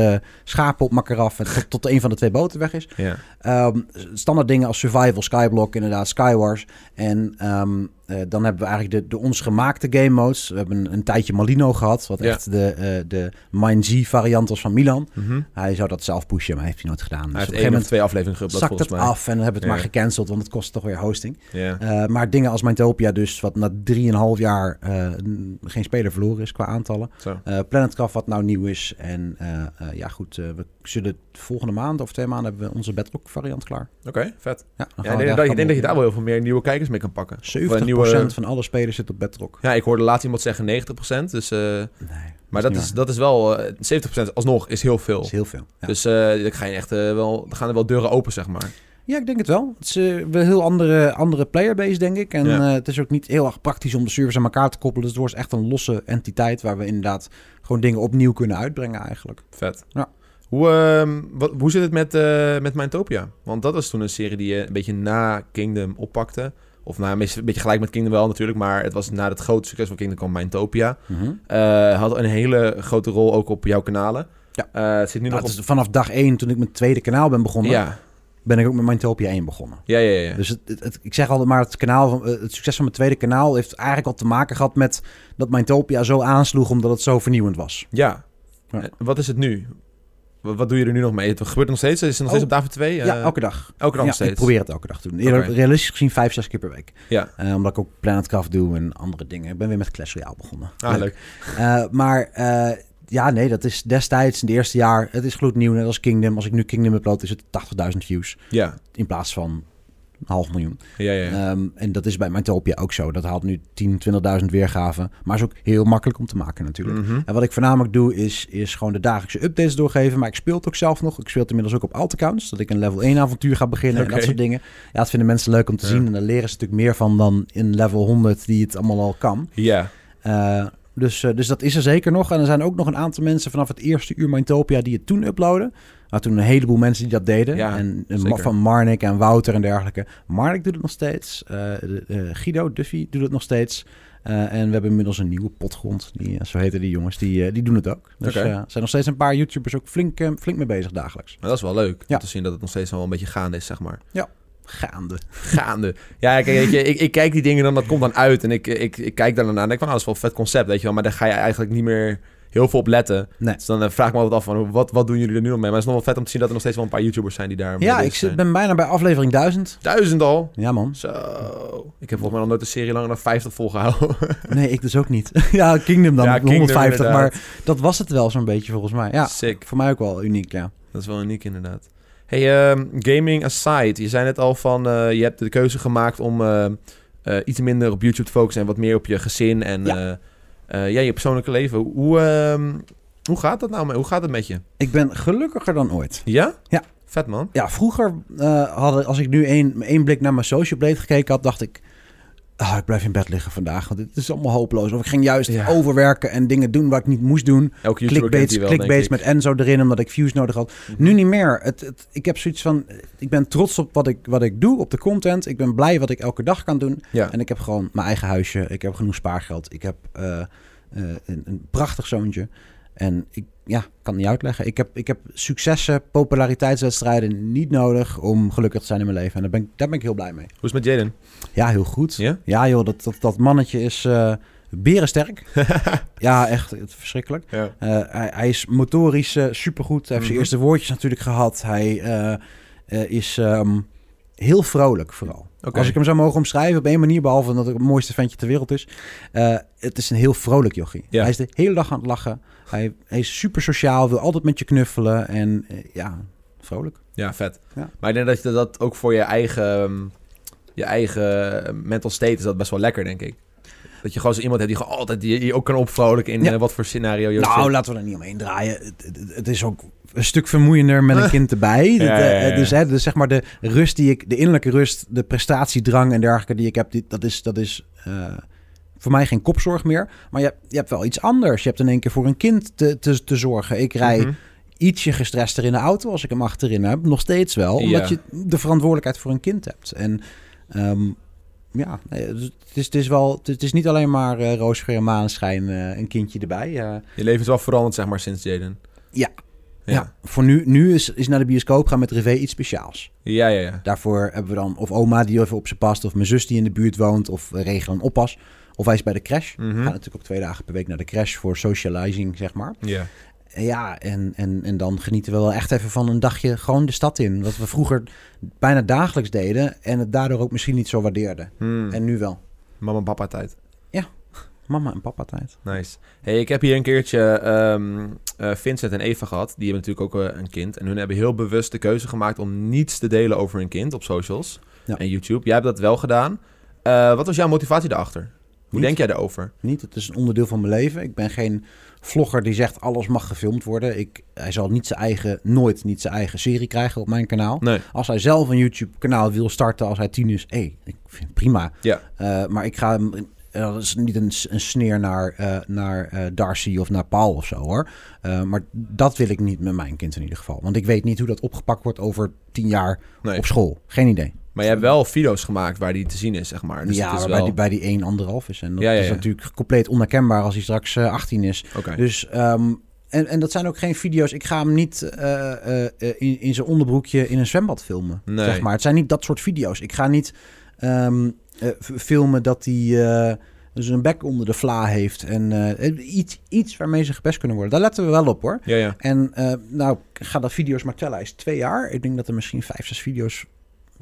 [SPEAKER 2] schapen op elkaar af en tot, tot een van de twee boten weg is.
[SPEAKER 1] Ja.
[SPEAKER 2] Ehm, standaard dingen als Survival, Skyblock, inderdaad, Skywars. En ehm, eh, dan hebben we eigenlijk de, de ons gemaakte game modes. We hebben een, een tijdje Malino gehad, wat
[SPEAKER 1] Ja.
[SPEAKER 2] echt de, de Mind variant was van Milan.
[SPEAKER 1] Mhm.
[SPEAKER 2] Hij zou dat zelf pushen, maar heeft hij nooit gedaan. Dus
[SPEAKER 1] Hij
[SPEAKER 2] op
[SPEAKER 1] heeft één of twee afleveringen geüpload
[SPEAKER 2] zakt het
[SPEAKER 1] volgens mij.
[SPEAKER 2] af en dan hebben we het
[SPEAKER 1] Ja.
[SPEAKER 2] maar gecanceld, want het kost toch weer hosting.
[SPEAKER 1] Ja.
[SPEAKER 2] Eh, maar dingen als Mindtopia dus, wat na 3,5 jaar eh, geen speler verloren is qua aantallen.
[SPEAKER 1] Zo.
[SPEAKER 2] Eh Planetcraft wat nou nieuw is. En ja goed, we zullen volgende maand of twee maanden hebben we onze Bedrock variant klaar.
[SPEAKER 1] Oké, vet.
[SPEAKER 2] Ja,
[SPEAKER 1] Ja, ik denk, dat, ik denk dat je daar wel heel veel meer nieuwe kijkers mee kan pakken.
[SPEAKER 2] op.
[SPEAKER 1] Of,
[SPEAKER 2] 70%
[SPEAKER 1] eh, nieuwe-
[SPEAKER 2] van alle spelers zit op Bedrock.
[SPEAKER 1] Ja, ik hoorde laatst iemand zeggen 90%. Dus,
[SPEAKER 2] Nee,
[SPEAKER 1] maar dat is, dat is wel... eh 70% alsnog is heel veel.
[SPEAKER 2] Is heel veel. Ja.
[SPEAKER 1] Dus eh dan, ga je echt, eh, wel, dan gaan er wel deuren open, zeg maar.
[SPEAKER 2] Ja, ik denk het wel. Het is eh, wel een heel andere, andere playerbase, denk ik. En
[SPEAKER 1] Ja.
[SPEAKER 2] eh, het is ook niet heel erg praktisch om de servers aan elkaar te koppelen. Dus het wordt echt een losse entiteit waar we inderdaad gewoon dingen opnieuw kunnen uitbrengen eigenlijk.
[SPEAKER 1] Vet.
[SPEAKER 2] Ja.
[SPEAKER 1] Hoe, ehm, wat, hoe zit het met, eh met? Want dat was toen een serie die je een beetje na Kingdom oppakte. Of nou, een beetje gelijk met Kingdom wel natuurlijk. Maar het was na het grote succes van Kingdom kwam Mindtopia.
[SPEAKER 2] Mhm.
[SPEAKER 1] Eh had een hele grote rol ook op jouw kanalen.
[SPEAKER 2] Ja.
[SPEAKER 1] Eh, het zit nu
[SPEAKER 2] Nou,
[SPEAKER 1] nog
[SPEAKER 2] het
[SPEAKER 1] op...
[SPEAKER 2] is vanaf dag één, toen ik mijn tweede kanaal ben begonnen,
[SPEAKER 1] Ja.
[SPEAKER 2] ben ik ook met Mindtopia 1 begonnen.
[SPEAKER 1] Ja, ja, ja.
[SPEAKER 2] Dus het, het- het- ik zeg altijd maar, het, kanaal van, eh, het succes van mijn tweede kanaal heeft eigenlijk al te maken gehad met dat Mindtopia zo aansloeg omdat het zo vernieuwend was.
[SPEAKER 1] Ja. Wat is het nu? Wat, doe je er nu nog mee? Het gebeurt nog steeds? Is het nog steeds
[SPEAKER 2] Oh.
[SPEAKER 1] op David 2?
[SPEAKER 2] ja, elke dag.
[SPEAKER 1] elke dag
[SPEAKER 2] ja,
[SPEAKER 1] steeds?
[SPEAKER 2] ik probeer het elke dag te doen. Realistisch gezien vijf, zes keer per week.
[SPEAKER 1] Ja.
[SPEAKER 2] Eh, omdat ik ook Planetcraft doe en andere dingen. Ik ben weer met Clash Royale begonnen.
[SPEAKER 1] Ah, leuk.
[SPEAKER 2] Eh, maar eh, ja, nee, dat is destijds in het eerste jaar. Het is gloednieuw, net als Kingdom. Als ik nu Kingdom upload, is het 80.000 views.
[SPEAKER 1] Ja.
[SPEAKER 2] In plaats van een half miljoen.
[SPEAKER 1] Ja, ja.
[SPEAKER 2] Ehm, en dat is bij Mytopia ook zo. Dat haalt nu 10, 20.000 weergaven. Maar is ook heel makkelijk om te maken natuurlijk.
[SPEAKER 1] Mhm.
[SPEAKER 2] En wat ik voornamelijk doe, is, is gewoon de dagelijkse updates doorgeven. Maar ik speel het ook zelf nog. Ik speel het inmiddels ook op alt-accounts. Dat ik een level 1 avontuur ga beginnen en dat soort dingen. Ja, dat vinden mensen leuk om te
[SPEAKER 1] Ja.
[SPEAKER 2] zien. En daar leren ze natuurlijk meer van dan in level 100 die het allemaal al kan.
[SPEAKER 1] Ja.
[SPEAKER 2] Eh, dus, eh, dus dat is er zeker nog. En er zijn ook nog een aantal mensen vanaf het eerste uur Mindtopia die het toen uploaden. Maar toen een heleboel mensen die dat deden.
[SPEAKER 1] Ja,
[SPEAKER 2] en
[SPEAKER 1] zeker.
[SPEAKER 2] van Marnik en Wouter en dergelijke. Marnik doet het nog steeds. Eh, eh, Guido, Duffy doet het nog steeds. Eh, en we hebben inmiddels een nieuwe potgrond. Die, zo heten die jongens. Die, die doen het ook. Dus er zijn nog steeds een paar YouTubers ook flink, flink mee bezig dagelijks.
[SPEAKER 1] Maar dat is wel leuk
[SPEAKER 2] Ja.
[SPEAKER 1] om te zien dat het nog steeds wel een beetje gaande is, zeg maar.
[SPEAKER 2] Gaande.
[SPEAKER 1] Gaande. Ja, kijk, weet je, ik, ik kijk die dingen dan, dat komt dan uit. En ik, ik, ik kijk daar dan naar en denk van, nou, dat is wel een vet concept, weet je wel. Maar daar ga je eigenlijk niet meer heel veel op letten.
[SPEAKER 2] Nee.
[SPEAKER 1] Dus dan eh, vraag ik me altijd af van, wat, wat doen jullie er nu nog mee? Maar het is nog wel vet om te zien dat er nog steeds wel een paar YouTubers zijn die daar
[SPEAKER 2] Ja, ik zit, ben bijna bij aflevering 1000.
[SPEAKER 1] Duizend al.
[SPEAKER 2] Ja man.
[SPEAKER 1] Zo. Ik heb volgens mij nog nooit een serie langer dan 50 volgehouden.
[SPEAKER 2] Nee, ik dus ook niet. ja, Kingdom dan.
[SPEAKER 1] Ja, Kingdom
[SPEAKER 2] 150.
[SPEAKER 1] inderdaad.
[SPEAKER 2] Maar dat was het wel zo'n beetje volgens mij. Ja,
[SPEAKER 1] Sick.
[SPEAKER 2] voor mij ook wel uniek, ja.
[SPEAKER 1] Dat is wel uniek inderdaad. Hey, ehm, gaming aside. Je zei net al van, eh, je hebt de keuze gemaakt om eh, iets minder op YouTube te focussen en wat meer op je gezin en
[SPEAKER 2] Ja.
[SPEAKER 1] Eh, ja, je persoonlijke leven. Hoe, ehm, hoe gaat dat nou? mee? Hoe gaat het met je?
[SPEAKER 2] Ik ben gelukkiger dan ooit.
[SPEAKER 1] Ja?
[SPEAKER 2] Ja.
[SPEAKER 1] Vet man.
[SPEAKER 2] Ja, vroeger eh, hadden, als ik nu één, één blik naar mijn social blade gekeken had, dacht ik... Ah, ik blijf in bed liggen vandaag, want dit is allemaal hopeloos. Of ik ging juist
[SPEAKER 1] Ja.
[SPEAKER 2] overwerken en dingen doen waar ik niet moest doen.
[SPEAKER 1] Elke
[SPEAKER 2] Clickbaits,
[SPEAKER 1] wel,
[SPEAKER 2] clickbaits met Enzo erin, omdat ik views nodig had.
[SPEAKER 1] ik.
[SPEAKER 2] Nu niet meer. Het, het, ik heb zoiets van, ik ben trots op wat ik, wat ik doe, op de content. Ik ben blij wat ik elke dag kan doen.
[SPEAKER 1] Ja.
[SPEAKER 2] En ik heb gewoon mijn eigen huisje. Ik heb genoeg spaargeld. Ik heb eh, eh, een, een prachtig zoontje. En ik ja, kan niet uitleggen. Ik heb, ik heb successen, populariteitswedstrijden niet nodig om gelukkig te zijn in mijn leven. En daar ben ik, daar ben ik heel blij mee.
[SPEAKER 1] Hoe is het met Jaden?
[SPEAKER 2] Ja, heel goed.
[SPEAKER 1] Ja?
[SPEAKER 2] Ja, joh, dat, dat, dat mannetje is eh berensterk. ja, echt het, verschrikkelijk.
[SPEAKER 1] Ja.
[SPEAKER 2] Eh, hij, hij is motorisch eh, supergoed. Hij heeft zijn
[SPEAKER 1] Mhm.
[SPEAKER 2] eerste woordjes natuurlijk gehad. Hij is ehm, heel vrolijk vooral. Als ik hem zou mogen omschrijven op één manier, behalve dat het het mooiste ventje ter wereld is. het is een heel vrolijk jochie.
[SPEAKER 1] Ja.
[SPEAKER 2] Hij is de hele dag aan het lachen. Hij, hij is super sociaal, wil altijd met je knuffelen. En eh, ja, vrolijk.
[SPEAKER 1] Ja, vet.
[SPEAKER 2] Ja.
[SPEAKER 1] Maar ik denk dat je dat ook voor je eigen, ehm, je eigen mental state is dat best wel lekker, denk ik. Dat je gewoon zo iemand hebt die gewoon altijd die, die ook kan opvrolijken in
[SPEAKER 2] Ja.
[SPEAKER 1] eh, wat voor scenario je ook
[SPEAKER 2] Nou, laten we er niet omheen draaien. Het, het, het is ook een stuk vermoeiender met een kind erbij.
[SPEAKER 1] Ja,
[SPEAKER 2] Dat,
[SPEAKER 1] ja,
[SPEAKER 2] eh. Dus, hè, dus zeg maar de rust die ik, de innerlijke rust, de prestatiedrang en dergelijke die ik heb, die, dat is, dat is voor mij geen kopzorg meer. Maar je, je hebt wel iets anders. Je hebt in één keer voor een kind te, te, te zorgen. Ik rij
[SPEAKER 1] Mhm.
[SPEAKER 2] ietsje gestrester in de auto als ik hem achterin heb. Nog steeds wel. Omdat
[SPEAKER 1] Ja.
[SPEAKER 2] je de verantwoordelijkheid voor een kind hebt. En ehm, ja, het, is, het is wel. Het is niet alleen maar uh, roosgeur en maneschijn, eh, een kindje erbij. eh.
[SPEAKER 1] Je leven is wel veranderd, zeg maar, sinds Jaden.
[SPEAKER 2] Ja.
[SPEAKER 1] Ja.
[SPEAKER 2] Ja, voor nu, nu is, is naar de bioscoop gaan met Revé iets speciaals.
[SPEAKER 1] Ja, ja, ja.
[SPEAKER 2] Daarvoor hebben we dan of oma die even op ze past, of mijn zus die in de buurt woont, of we regelen een oppas. Of hij is bij de crash.
[SPEAKER 1] Mhm.
[SPEAKER 2] We gaan natuurlijk ook twee dagen per week naar de crash voor socializing, zeg maar.
[SPEAKER 1] Ja.
[SPEAKER 2] En Ja, en, en, en dan genieten we wel echt even van een dagje gewoon de stad in. Wat we vroeger bijna dagelijks deden en het daardoor ook misschien niet zo waardeerden.
[SPEAKER 1] Hmm.
[SPEAKER 2] En nu wel.
[SPEAKER 1] Mama en papa tijd.
[SPEAKER 2] Mama en papa tijd.
[SPEAKER 1] Nice. Hey, ik heb hier een keertje ehm, eh, Vincent en Eva gehad. Die hebben natuurlijk ook eh, een kind. En hun hebben heel bewust de keuze gemaakt om niets te delen over hun kind op socials
[SPEAKER 2] Ja.
[SPEAKER 1] en YouTube. Jij hebt dat wel gedaan. Eh, wat was jouw motivatie daarachter? Hoe denk jij daarover?
[SPEAKER 2] Niet, het is een onderdeel van mijn leven. Ik ben geen vlogger die zegt alles mag gefilmd worden. Ik, hij zal niet zijn eigen, nooit niet zijn eigen serie krijgen op mijn kanaal.
[SPEAKER 1] Nee.
[SPEAKER 2] Als hij zelf een YouTube kanaal wil starten als hij tien is, hey, ik vind het prima.
[SPEAKER 1] Ja.
[SPEAKER 2] Eh, maar ik ga hem, eh, dat is niet een, een sneer naar, eh, naar Darcy of naar Paul of zo hoor. Maar dat wil ik niet met mijn kind in ieder geval. Want ik weet niet hoe dat opgepakt wordt over tien jaar
[SPEAKER 1] nee.
[SPEAKER 2] op school. Geen idee.
[SPEAKER 1] Maar je hebt wel video's gemaakt waar die te zien is, zeg maar. Dus
[SPEAKER 2] ja,
[SPEAKER 1] het is wel...
[SPEAKER 2] die, bij die 1, anderhalf is. En dat
[SPEAKER 1] Ja, ja,
[SPEAKER 2] is natuurlijk compleet onherkenbaar als hij straks eh, 18 is.
[SPEAKER 1] Oké.
[SPEAKER 2] Dus, ehm, en, en dat zijn ook geen video's. Ik ga hem niet eh, eh, eh, in, in zijn onderbroekje in een zwembad filmen.
[SPEAKER 1] Nee.
[SPEAKER 2] Zeg maar. Het zijn niet dat soort video's. Ik ga niet ehm, eh, filmen dat hij eh, zijn bek onder de vla heeft. En eh, iets, iets waarmee ze gepest kunnen worden. Daar letten we wel op hoor.
[SPEAKER 1] Ja, ja.
[SPEAKER 2] En eh, nou, ga dat video's maar tellen. Hij is twee jaar. Ik denk dat er misschien vijf, zes video's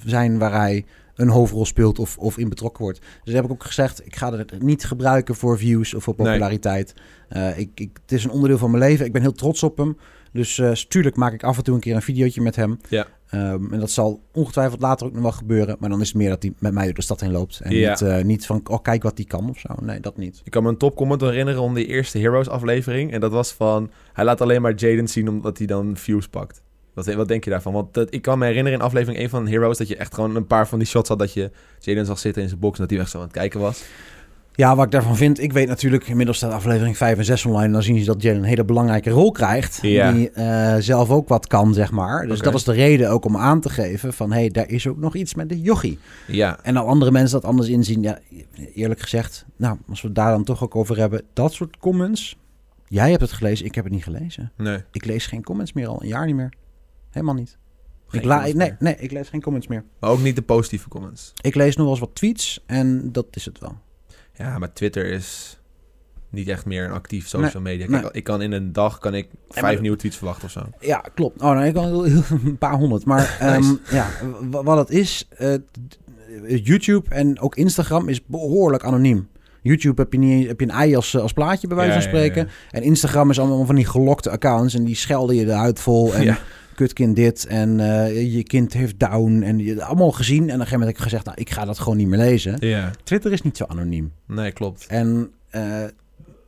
[SPEAKER 2] zijn waar hij een hoofdrol speelt of, of in betrokken wordt. Dus heb ik ook gezegd, ik ga het niet gebruiken voor views of voor
[SPEAKER 1] Nee.
[SPEAKER 2] populariteit. Eh, ik, ik, het is een onderdeel van mijn leven. Ik ben heel trots op hem. Dus tuurlijk maak ik af en toe een keer een videootje met hem.
[SPEAKER 1] Ja.
[SPEAKER 2] Ehm, en dat zal ongetwijfeld later ook nog wel gebeuren. Maar dan is het meer dat hij met mij door de stad heen loopt. En
[SPEAKER 1] Ja.
[SPEAKER 2] niet, eh, niet van, oh kijk wat hij kan of zo. Nee, dat niet.
[SPEAKER 1] Ik kan me een topcomment herinneren om die eerste Heroes aflevering. En dat was van, hij laat alleen maar Jaden zien omdat hij dan views pakt. Wat, wat denk je daarvan? Want dat, ik kan me herinneren in aflevering 1 van Heroes... dat je echt gewoon een paar van die shots had... dat je Jaden zag zitten in zijn box... en dat hij echt zo aan het kijken was.
[SPEAKER 2] Ja, wat ik daarvan vind, ik weet natuurlijk, inmiddels staat aflevering 5 en 6 online. Dan zien ze dat Jalen een hele belangrijke rol krijgt.
[SPEAKER 1] Ja.
[SPEAKER 2] Die eh, zelf ook wat kan, zeg maar. Dus dat is de reden ook om aan te geven van, hé, hey, daar is ook nog iets met de jochie.
[SPEAKER 1] Ja,
[SPEAKER 2] En al andere mensen dat anders inzien, ja, eerlijk gezegd, nou, als we het daar dan toch ook over hebben, dat soort comments. Jij hebt het gelezen, ik heb het niet gelezen.
[SPEAKER 1] nee.
[SPEAKER 2] Ik lees geen comments meer al een jaar niet meer. Helemaal niet.
[SPEAKER 1] Geen
[SPEAKER 2] ik la- nee, nee, ik lees geen comments meer.
[SPEAKER 1] Maar ook niet de positieve comments.
[SPEAKER 2] Ik lees nog wel eens wat tweets en dat is het wel.
[SPEAKER 1] Ja, maar Twitter is niet echt meer een actief social media.
[SPEAKER 2] nee.
[SPEAKER 1] Ik kan in een dag kan ik vijf
[SPEAKER 2] maar-
[SPEAKER 1] nieuwe tweets verwachten of zo.
[SPEAKER 2] Ja, klopt. Oh, nee, ik kan een paar honderd. Maar ehm, ja, wat het is, eh, d- YouTube en ook Instagram is behoorlijk anoniem. YouTube heb je, niet, heb je een ei als, eh, als plaatje bij wijze van
[SPEAKER 1] ja, ja.
[SPEAKER 2] spreken. En Instagram is allemaal van die gelokte accounts en die schelden je de huid vol. En
[SPEAKER 1] Ja.
[SPEAKER 2] Kutkind dit en eh, je kind heeft down. En je, allemaal gezien. En op een gegeven moment heb ik gezegd, nou, ik ga dat gewoon niet meer lezen.
[SPEAKER 1] Ja,
[SPEAKER 2] Twitter is niet zo anoniem.
[SPEAKER 1] nee, klopt.
[SPEAKER 2] En eh,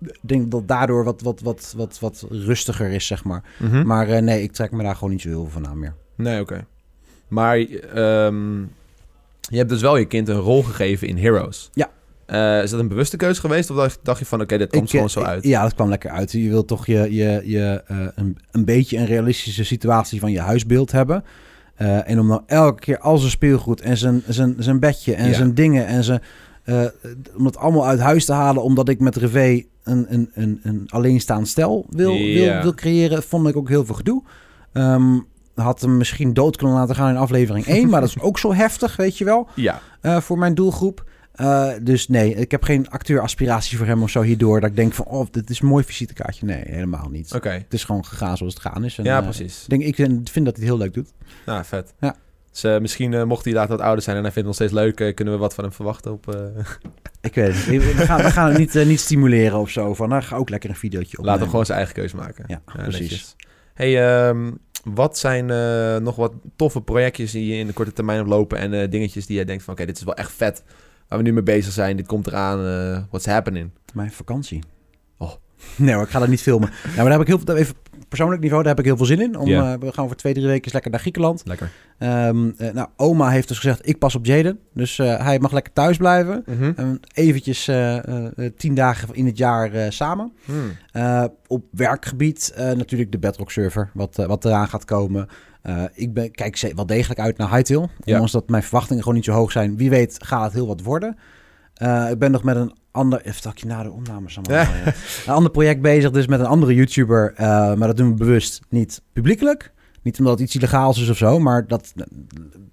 [SPEAKER 2] ik denk dat daardoor wat, wat, wat, wat, wat rustiger is, zeg maar.
[SPEAKER 1] Mhm.
[SPEAKER 2] Maar eh, nee, ik trek me daar gewoon niet zo heel veel van aan meer.
[SPEAKER 1] Nee, oké. Maar ehm, je hebt dus wel je kind een rol gegeven in Heroes.
[SPEAKER 2] Ja.
[SPEAKER 1] Eh, is dat een bewuste keuze geweest? Of dacht- dacht je van, oké, dit komt
[SPEAKER 2] Ik,
[SPEAKER 1] gewoon
[SPEAKER 2] eh,
[SPEAKER 1] zo uit?
[SPEAKER 2] Ja, dat kwam lekker uit. Je wilt toch je, je, je, eh, een, een beetje een realistische situatie van je huisbeeld hebben. Eh, en om nou elke keer al zijn speelgoed en zijn, zijn, zijn bedje en
[SPEAKER 1] Ja.
[SPEAKER 2] zijn dingen en zijn... eh, om het allemaal uit huis te halen, omdat ik met Revé een, een, een, een alleenstaand stel wil,
[SPEAKER 1] Ja.
[SPEAKER 2] wil, wil creëren, vond ik ook heel veel gedoe. Ehm, had hem misschien dood kunnen laten gaan in aflevering 1, maar dat is ook zo heftig, weet je wel,
[SPEAKER 1] Ja,
[SPEAKER 2] eh, voor mijn doelgroep. Eh, dus nee, ik heb geen acteuraspiratie voor hem of zo hierdoor. Dat ik denk van, oh, dit is een mooi visitekaartje. Nee, helemaal niet.
[SPEAKER 1] oké.
[SPEAKER 2] Het is gewoon gegaan zoals het gaan is. En,
[SPEAKER 1] Ja,
[SPEAKER 2] eh,
[SPEAKER 1] precies.
[SPEAKER 2] ik, denk, ik vind dat hij het heel leuk doet.
[SPEAKER 1] Nou, vet.
[SPEAKER 2] Ja.
[SPEAKER 1] Dus eh, misschien mocht hij later wat ouder zijn en hij vindt het nog steeds leuk, kunnen we wat van hem verwachten op...
[SPEAKER 2] Ik weet het niet. We gaan, we gaan het niet, niet stimuleren of zo. Van, nou, ga ook lekker een videootje opnemen.
[SPEAKER 1] Laat hem gewoon zijn eigen keuze maken.
[SPEAKER 2] Ja, precies.
[SPEAKER 1] netjes. Hey, ehm, wat zijn nog wat toffe projectjes die je in de korte termijn hebt lopen en dingetjes die je denkt van oké, dit is wel echt vet waar we nu mee bezig zijn, dit komt eraan, eh what's happening?
[SPEAKER 2] Mijn vakantie.
[SPEAKER 1] Oh.
[SPEAKER 2] Nee hoor, ik ga dat niet filmen. Nou, maar daar heb ik heel veel, even persoonlijk niveau, daar heb ik heel veel zin in. Om, eh, we gaan voor twee, drie weken lekker naar Griekenland.
[SPEAKER 1] Lekker.
[SPEAKER 2] Ehm, eh, nou, oma heeft dus gezegd, ik pas op Jaden. Dus hij mag lekker thuis blijven. En eventjes tien dagen in het jaar samen.
[SPEAKER 1] Hmm.
[SPEAKER 2] Op werkgebied natuurlijk de Bedrock server, wat, wat eraan gaat komen. Eh, ik ben, kijk ze- wel degelijk uit naar Hightail.
[SPEAKER 1] Ja.
[SPEAKER 2] Ondanks dat mijn verwachtingen gewoon niet zo hoog zijn. Wie weet gaat het heel wat worden. Eh, ik ben nog met een ander... Even dat je na de opnames allemaal...
[SPEAKER 1] Ja.
[SPEAKER 2] ja. Een ander project bezig, dus met een andere YouTuber. eh, maar dat doen we bewust niet publiekelijk. Niet omdat het iets illegaals is of zo, maar dat...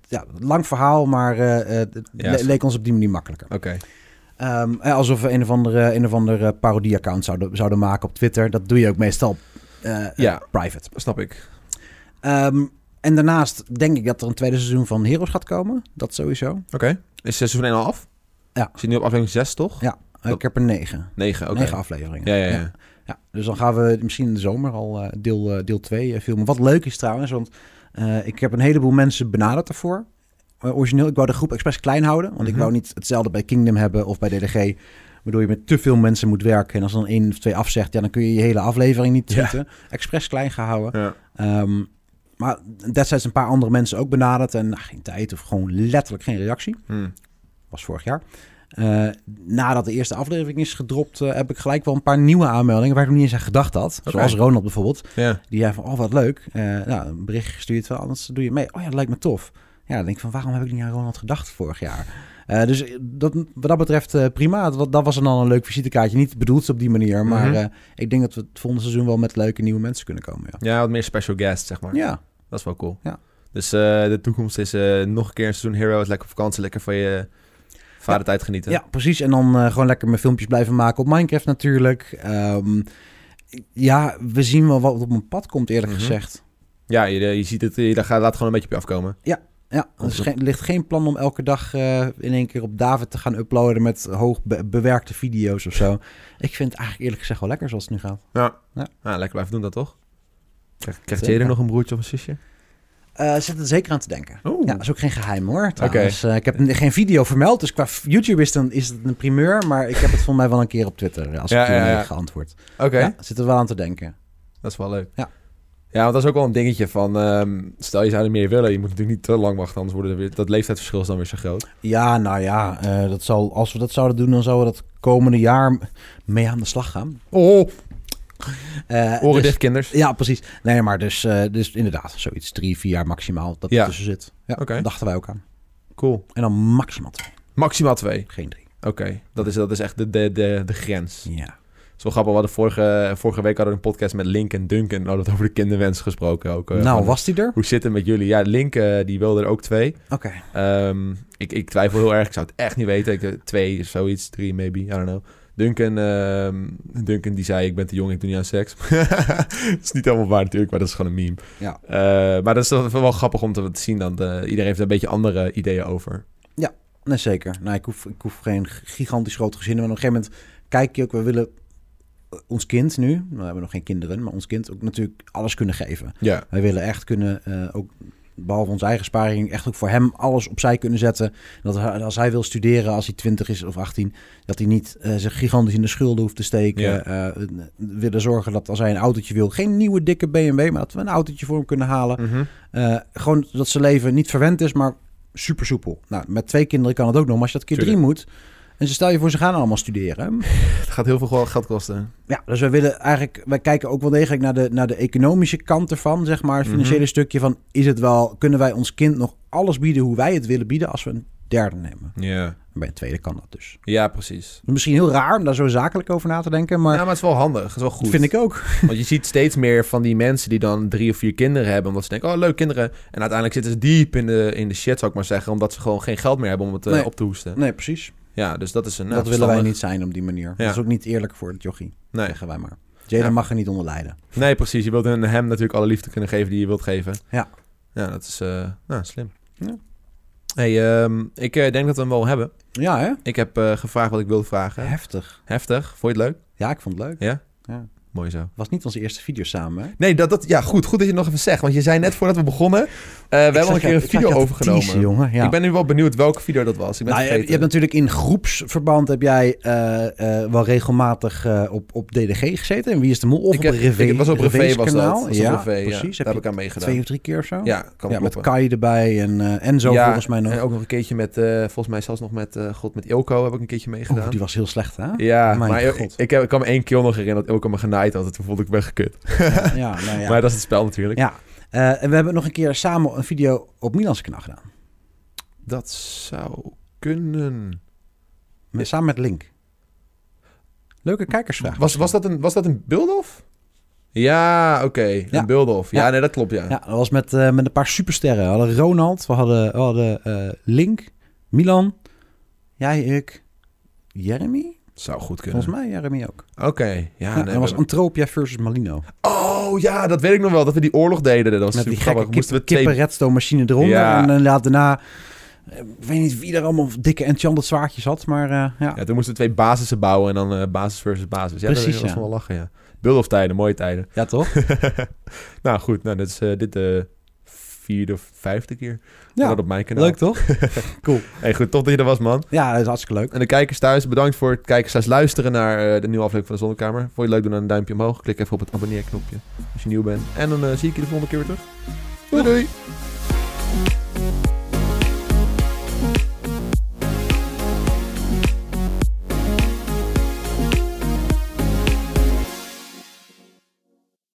[SPEAKER 2] Ja, lang verhaal, maar le- leek ons op die manier makkelijker.
[SPEAKER 1] Oké.
[SPEAKER 2] Ehm, eh, alsof we een of andere, een of andere parodie-account zouden, zouden maken op Twitter. Dat doe je ook meestal
[SPEAKER 1] Ja.
[SPEAKER 2] private.
[SPEAKER 1] Snap ik.
[SPEAKER 2] Ehm, en daarnaast denk ik dat er een tweede seizoen van Heroes gaat komen. Dat sowieso.
[SPEAKER 1] Oké. Is seizoen 1 al af?
[SPEAKER 2] Ja.
[SPEAKER 1] Zit nu op aflevering 6, toch?
[SPEAKER 2] Ja, Eh, ik heb er negen.
[SPEAKER 1] 9, oké.
[SPEAKER 2] Negen afleveringen.
[SPEAKER 1] Ja, ja, ja.
[SPEAKER 2] Ja, dus dan gaan we misschien in de zomer al eh, deel, eh, deel 2 filmen. Wat leuk is trouwens, want ik heb een heleboel mensen benaderd daarvoor. Origineel, ik wou de groep expres klein houden. Want ik
[SPEAKER 1] Mhm.
[SPEAKER 2] wou niet hetzelfde bij Kingdom hebben of bij DDG. Waardoor je met te veel mensen moet werken. En als dan één of twee afzegt, ja, dan kun je je hele aflevering niet
[SPEAKER 1] Ja.
[SPEAKER 2] tweeten. Expres klein gehouden.
[SPEAKER 1] Ja.
[SPEAKER 2] Ehm, maar destijds een paar andere mensen ook benaderd. En nou, geen tijd of gewoon letterlijk geen reactie.
[SPEAKER 1] Hmm.
[SPEAKER 2] Was vorig jaar. Eh, nadat de eerste aflevering is gedropt, eh, heb ik gelijk wel een paar nieuwe aanmeldingen waar ik nog niet eens aan gedacht had. Zoals Ronald bijvoorbeeld. Die zei van, oh wat leuk. Eh, nou, een bericht gestuurd anders doe je mee. Oh ja, dat lijkt me tof. Ja, dan denk ik van, waarom heb ik niet aan Ronald gedacht vorig jaar? Eh, dus dat, wat dat betreft eh, prima. Dat, dat was dan al een leuk visitekaartje. Niet bedoeld op die manier, maar
[SPEAKER 1] Mhm.
[SPEAKER 2] eh, ik denk dat we het volgende seizoen wel met leuke nieuwe mensen kunnen komen. Ja,
[SPEAKER 1] ja, wat meer special guests, zeg maar.
[SPEAKER 2] ja.
[SPEAKER 1] Dat is wel cool.
[SPEAKER 2] Ja.
[SPEAKER 1] Dus de toekomst is nog een keer een seizoen Heroes. Lekker op vakantie, lekker van je vadertijd genieten.
[SPEAKER 2] Ja, precies. En dan gewoon lekker mijn filmpjes blijven maken op Minecraft natuurlijk. Ehm, ja, we zien wel wat op mijn pad komt, eerlijk
[SPEAKER 1] Mhm.
[SPEAKER 2] gezegd.
[SPEAKER 1] Ja, je, je ziet het, je gaat, laat gewoon een beetje op je afkomen.
[SPEAKER 2] Ja, er, is geen- er ligt geen plan om elke dag eh, in één keer op David te gaan uploaden met hoog be- bewerkte video's of zo. Ik vind het eigenlijk eerlijk gezegd wel lekker zoals het nu gaat.
[SPEAKER 1] Ja.
[SPEAKER 2] Ja.
[SPEAKER 1] Lekker blijven doen dat toch? Krijgt krijgt
[SPEAKER 2] Zeker.
[SPEAKER 1] Jaden nog een broertje of een zusje?
[SPEAKER 2] Eh zit er zeker aan te denken.
[SPEAKER 1] Oeh.
[SPEAKER 2] Ja, dat is ook geen geheim hoor. trouwens. Eh, ik heb geen video vermeld, dus qua YouTube is, dan, is het een primeur. Maar ik heb het volgens mij wel een keer op Twitter als
[SPEAKER 1] Ja,
[SPEAKER 2] ik
[SPEAKER 1] ja, ja.
[SPEAKER 2] geantwoord.
[SPEAKER 1] Oké,
[SPEAKER 2] Ja, zit er wel aan te denken.
[SPEAKER 1] dat is wel leuk.
[SPEAKER 2] Ja.
[SPEAKER 1] Ja, want dat is ook wel een dingetje van... ehm, stel je zou er meer willen, je moet natuurlijk niet te lang wachten... anders worden er weer, dat leeftijdsverschil is dan weer zo groot.
[SPEAKER 2] Ja, nou ja, eh, dat zal, als we dat zouden doen, dan zouden we dat komende jaar mee aan de slag gaan.
[SPEAKER 1] Oh,
[SPEAKER 2] Eh,
[SPEAKER 1] oren
[SPEAKER 2] dus-
[SPEAKER 1] dicht, kinders.
[SPEAKER 2] Ja, precies. Nee, maar dus, eh, dus inderdaad, zoiets drie, vier jaar maximaal dat
[SPEAKER 1] Ja.
[SPEAKER 2] tussen zit. Ja,
[SPEAKER 1] Oké.
[SPEAKER 2] dachten wij ook aan.
[SPEAKER 1] Cool.
[SPEAKER 2] En dan maximaal twee,
[SPEAKER 1] Maximaal twee.
[SPEAKER 2] geen drie.
[SPEAKER 1] Oké, dat, is, dat is echt de, de, de, de grens.
[SPEAKER 2] Ja.
[SPEAKER 1] Het is wel grappig, we hadden vorige, vorige week hadden we een podcast met Link en Duncan. We hadden het over de kinderwens gesproken ook. eh,
[SPEAKER 2] nou, was die er?
[SPEAKER 1] Hoe zit het met jullie? Ja, Link eh, die wilde er ook twee.
[SPEAKER 2] Oké.
[SPEAKER 1] Ehm, ik, ik twijfel heel erg. Ik zou het echt niet weten. Ik, eh, twee, zoiets. Drie, maybe. I don't know. Duncan, ehm, Duncan die zei, ik ben te jong, ik doe niet aan seks. dat is niet helemaal waar natuurlijk, maar dat is gewoon een meme.
[SPEAKER 2] Ja.
[SPEAKER 1] Maar dat is toch wel grappig om te, te zien. Eh, iedereen heeft een beetje andere ideeën over.
[SPEAKER 2] Nee, zeker. Nou, ik hoef, ik hoef geen gigantisch groot gezin. Maar op een gegeven moment kijk je ook, we willen ons kind nu, we hebben nog geen kinderen, maar ons kind ook natuurlijk alles kunnen geven.
[SPEAKER 1] Ja.
[SPEAKER 2] Wij willen echt kunnen, eh, ook behalve onze eigen sparing, echt ook voor hem alles opzij kunnen zetten. Dat als hij wil studeren, als hij 20 is of 18, dat hij niet eh, zich gigantisch in de schulden hoeft te steken.
[SPEAKER 1] Ja.
[SPEAKER 2] Eh, we willen zorgen dat als hij een autootje wil, geen nieuwe dikke BMW, maar dat we een autootje voor hem kunnen halen.
[SPEAKER 1] Mhm.
[SPEAKER 2] Gewoon dat zijn leven niet verwend is, maar super soepel. Nou, met twee kinderen kan het ook nog, maar als je dat keer drie moet. En ze stel je voor, ze gaan allemaal studeren.
[SPEAKER 1] Het gaat heel veel geld kosten.
[SPEAKER 2] Ja, dus wij willen eigenlijk, wij kijken ook wel degelijk naar de, naar de economische kant ervan, zeg maar. Het financiële
[SPEAKER 1] Mhm.
[SPEAKER 2] stukje van, is het wel, kunnen wij ons kind nog alles bieden hoe wij het willen bieden als we een derde nemen.
[SPEAKER 1] Ja.
[SPEAKER 2] Bij een tweede kan dat dus.
[SPEAKER 1] Ja, precies.
[SPEAKER 2] Misschien heel raar om daar zo zakelijk over na te denken, maar
[SPEAKER 1] ja, maar het is wel handig. Het is wel goed.
[SPEAKER 2] dat vind ik ook.
[SPEAKER 1] Want je ziet steeds meer van die mensen die dan drie of vier kinderen hebben. Omdat ze denken, oh leuk kinderen. En uiteindelijk zitten ze diep in de, in de shit, zou ik maar zeggen. Omdat ze gewoon geen geld meer hebben om het eh,
[SPEAKER 2] Nee.
[SPEAKER 1] op te hoesten.
[SPEAKER 2] Nee, precies.
[SPEAKER 1] Ja, dus dat is een...
[SPEAKER 2] dat
[SPEAKER 1] nou,
[SPEAKER 2] willen wij niet zijn op die manier.
[SPEAKER 1] Ja.
[SPEAKER 2] Dat is ook niet eerlijk voor het jochie,
[SPEAKER 1] Nee.
[SPEAKER 2] zeggen wij maar. Jaden
[SPEAKER 1] Ja.
[SPEAKER 2] mag er niet onder lijden.
[SPEAKER 1] nee, precies. Je wilt hem hem natuurlijk alle liefde kunnen geven die je wilt geven.
[SPEAKER 2] Ja.
[SPEAKER 1] Ja, dat is eh, nou, slim.
[SPEAKER 2] Ja.
[SPEAKER 1] Hey, ehm, ik eh, denk dat we hem wel hebben.
[SPEAKER 2] Ja, hè?
[SPEAKER 1] Ik heb eh, gevraagd wat ik wilde vragen.
[SPEAKER 2] Heftig.
[SPEAKER 1] Heftig. Vond je het leuk?
[SPEAKER 2] Ja, ik vond het leuk.
[SPEAKER 1] Ja?
[SPEAKER 2] Ja.
[SPEAKER 1] Mooi zo.
[SPEAKER 2] was niet onze eerste video samen, hè?
[SPEAKER 1] Nee, dat, dat, ja, goed. Goed dat je het nog even zegt. Want je zei net voordat we begonnen... eh, we hebben al een keer een video overgenomen.
[SPEAKER 2] jongen. Ja.
[SPEAKER 1] Ik ben nu wel benieuwd welke video dat was. Ik ben
[SPEAKER 2] Nou, je, hebt natuurlijk in groepsverband heb jij eh, eh, wel regelmatig op, op DDG gezeten. En Wie is de Mol? Of
[SPEAKER 1] ik
[SPEAKER 2] op
[SPEAKER 1] heb,
[SPEAKER 2] Revé,
[SPEAKER 1] ik was op Revé was dat. Was
[SPEAKER 2] ja,
[SPEAKER 1] op
[SPEAKER 2] precies.
[SPEAKER 1] Daar heb ik aan meegedaan.
[SPEAKER 2] twee of drie keer of zo?
[SPEAKER 1] Ja, kan
[SPEAKER 2] ja met. Kai erbij en eh Enzo
[SPEAKER 1] Ja,
[SPEAKER 2] volgens mij nog.
[SPEAKER 1] En ook nog een keertje met, volgens mij zelfs nog met, God, met Ilko heb ik een keertje meegedaan.
[SPEAKER 2] Die was heel slecht, hè?
[SPEAKER 1] Ja, maar ik, heb, ik kan me één kill nog herinneren dat Ilko me genaaid had. En toen voelde ik me gekut.
[SPEAKER 2] Ja, ja, nou ja.
[SPEAKER 1] Maar dat is het spel natuurlijk.
[SPEAKER 2] Ja. Eh, en we hebben nog een keer samen een video op Milans kanaal gedaan.
[SPEAKER 1] Dat zou kunnen.
[SPEAKER 2] Met, samen met Link. Leuke kijkersvraag.
[SPEAKER 1] Was, was, dat een, was dat een build-off? Ja, oké.
[SPEAKER 2] Ja.
[SPEAKER 1] Een build-off. Ja,
[SPEAKER 2] Ja.
[SPEAKER 1] nee, dat klopt, ja.
[SPEAKER 2] Ja, dat was met, eh, met een paar supersterren. We hadden Ronald, we hadden, we hadden eh, Link, Milan, jij, ik, Jeremy?
[SPEAKER 1] Zou goed kunnen.
[SPEAKER 2] Volgens mij Jeremy ook.
[SPEAKER 1] Oké, ja.
[SPEAKER 2] Ja,
[SPEAKER 1] nee,
[SPEAKER 2] dat was Antropia versus Malino.
[SPEAKER 1] Oh, ja, dat weet ik nog wel. Dat we die oorlog deden. Dat was
[SPEAKER 2] Met die gekke kip,
[SPEAKER 1] we twee...
[SPEAKER 2] kippen redstone machine eronder.
[SPEAKER 1] Ja.
[SPEAKER 2] En daarna... eh, Ik weet niet wie er allemaal dikke enchanted zwaardjes had, maar eh, ja.
[SPEAKER 1] Ja, toen moesten we twee basissen bouwen en dan eh, basis versus basis. Ja,
[SPEAKER 2] Precies,
[SPEAKER 1] dat was
[SPEAKER 2] ja.
[SPEAKER 1] wel lachen, ja. Build-off tijden, mooie tijden.
[SPEAKER 2] Ja, toch?
[SPEAKER 1] nou goed, nou, dit is eh, dit vierde of vijfde keer
[SPEAKER 2] Ja,
[SPEAKER 1] dat op mijn kanaal.
[SPEAKER 2] leuk toch? cool.
[SPEAKER 1] Hey, goed, tof dat je er was, man.
[SPEAKER 2] Ja, dat is hartstikke leuk.
[SPEAKER 1] En de kijkers thuis, bedankt voor het kijken slash luisteren naar eh, de nieuwe aflevering van de Zonnekamer. Vond je het leuk, doe dan een duimpje omhoog. Klik even op het abonneerknopje als je nieuw bent. En dan eh, zie ik je de volgende keer weer terug. Doei doei!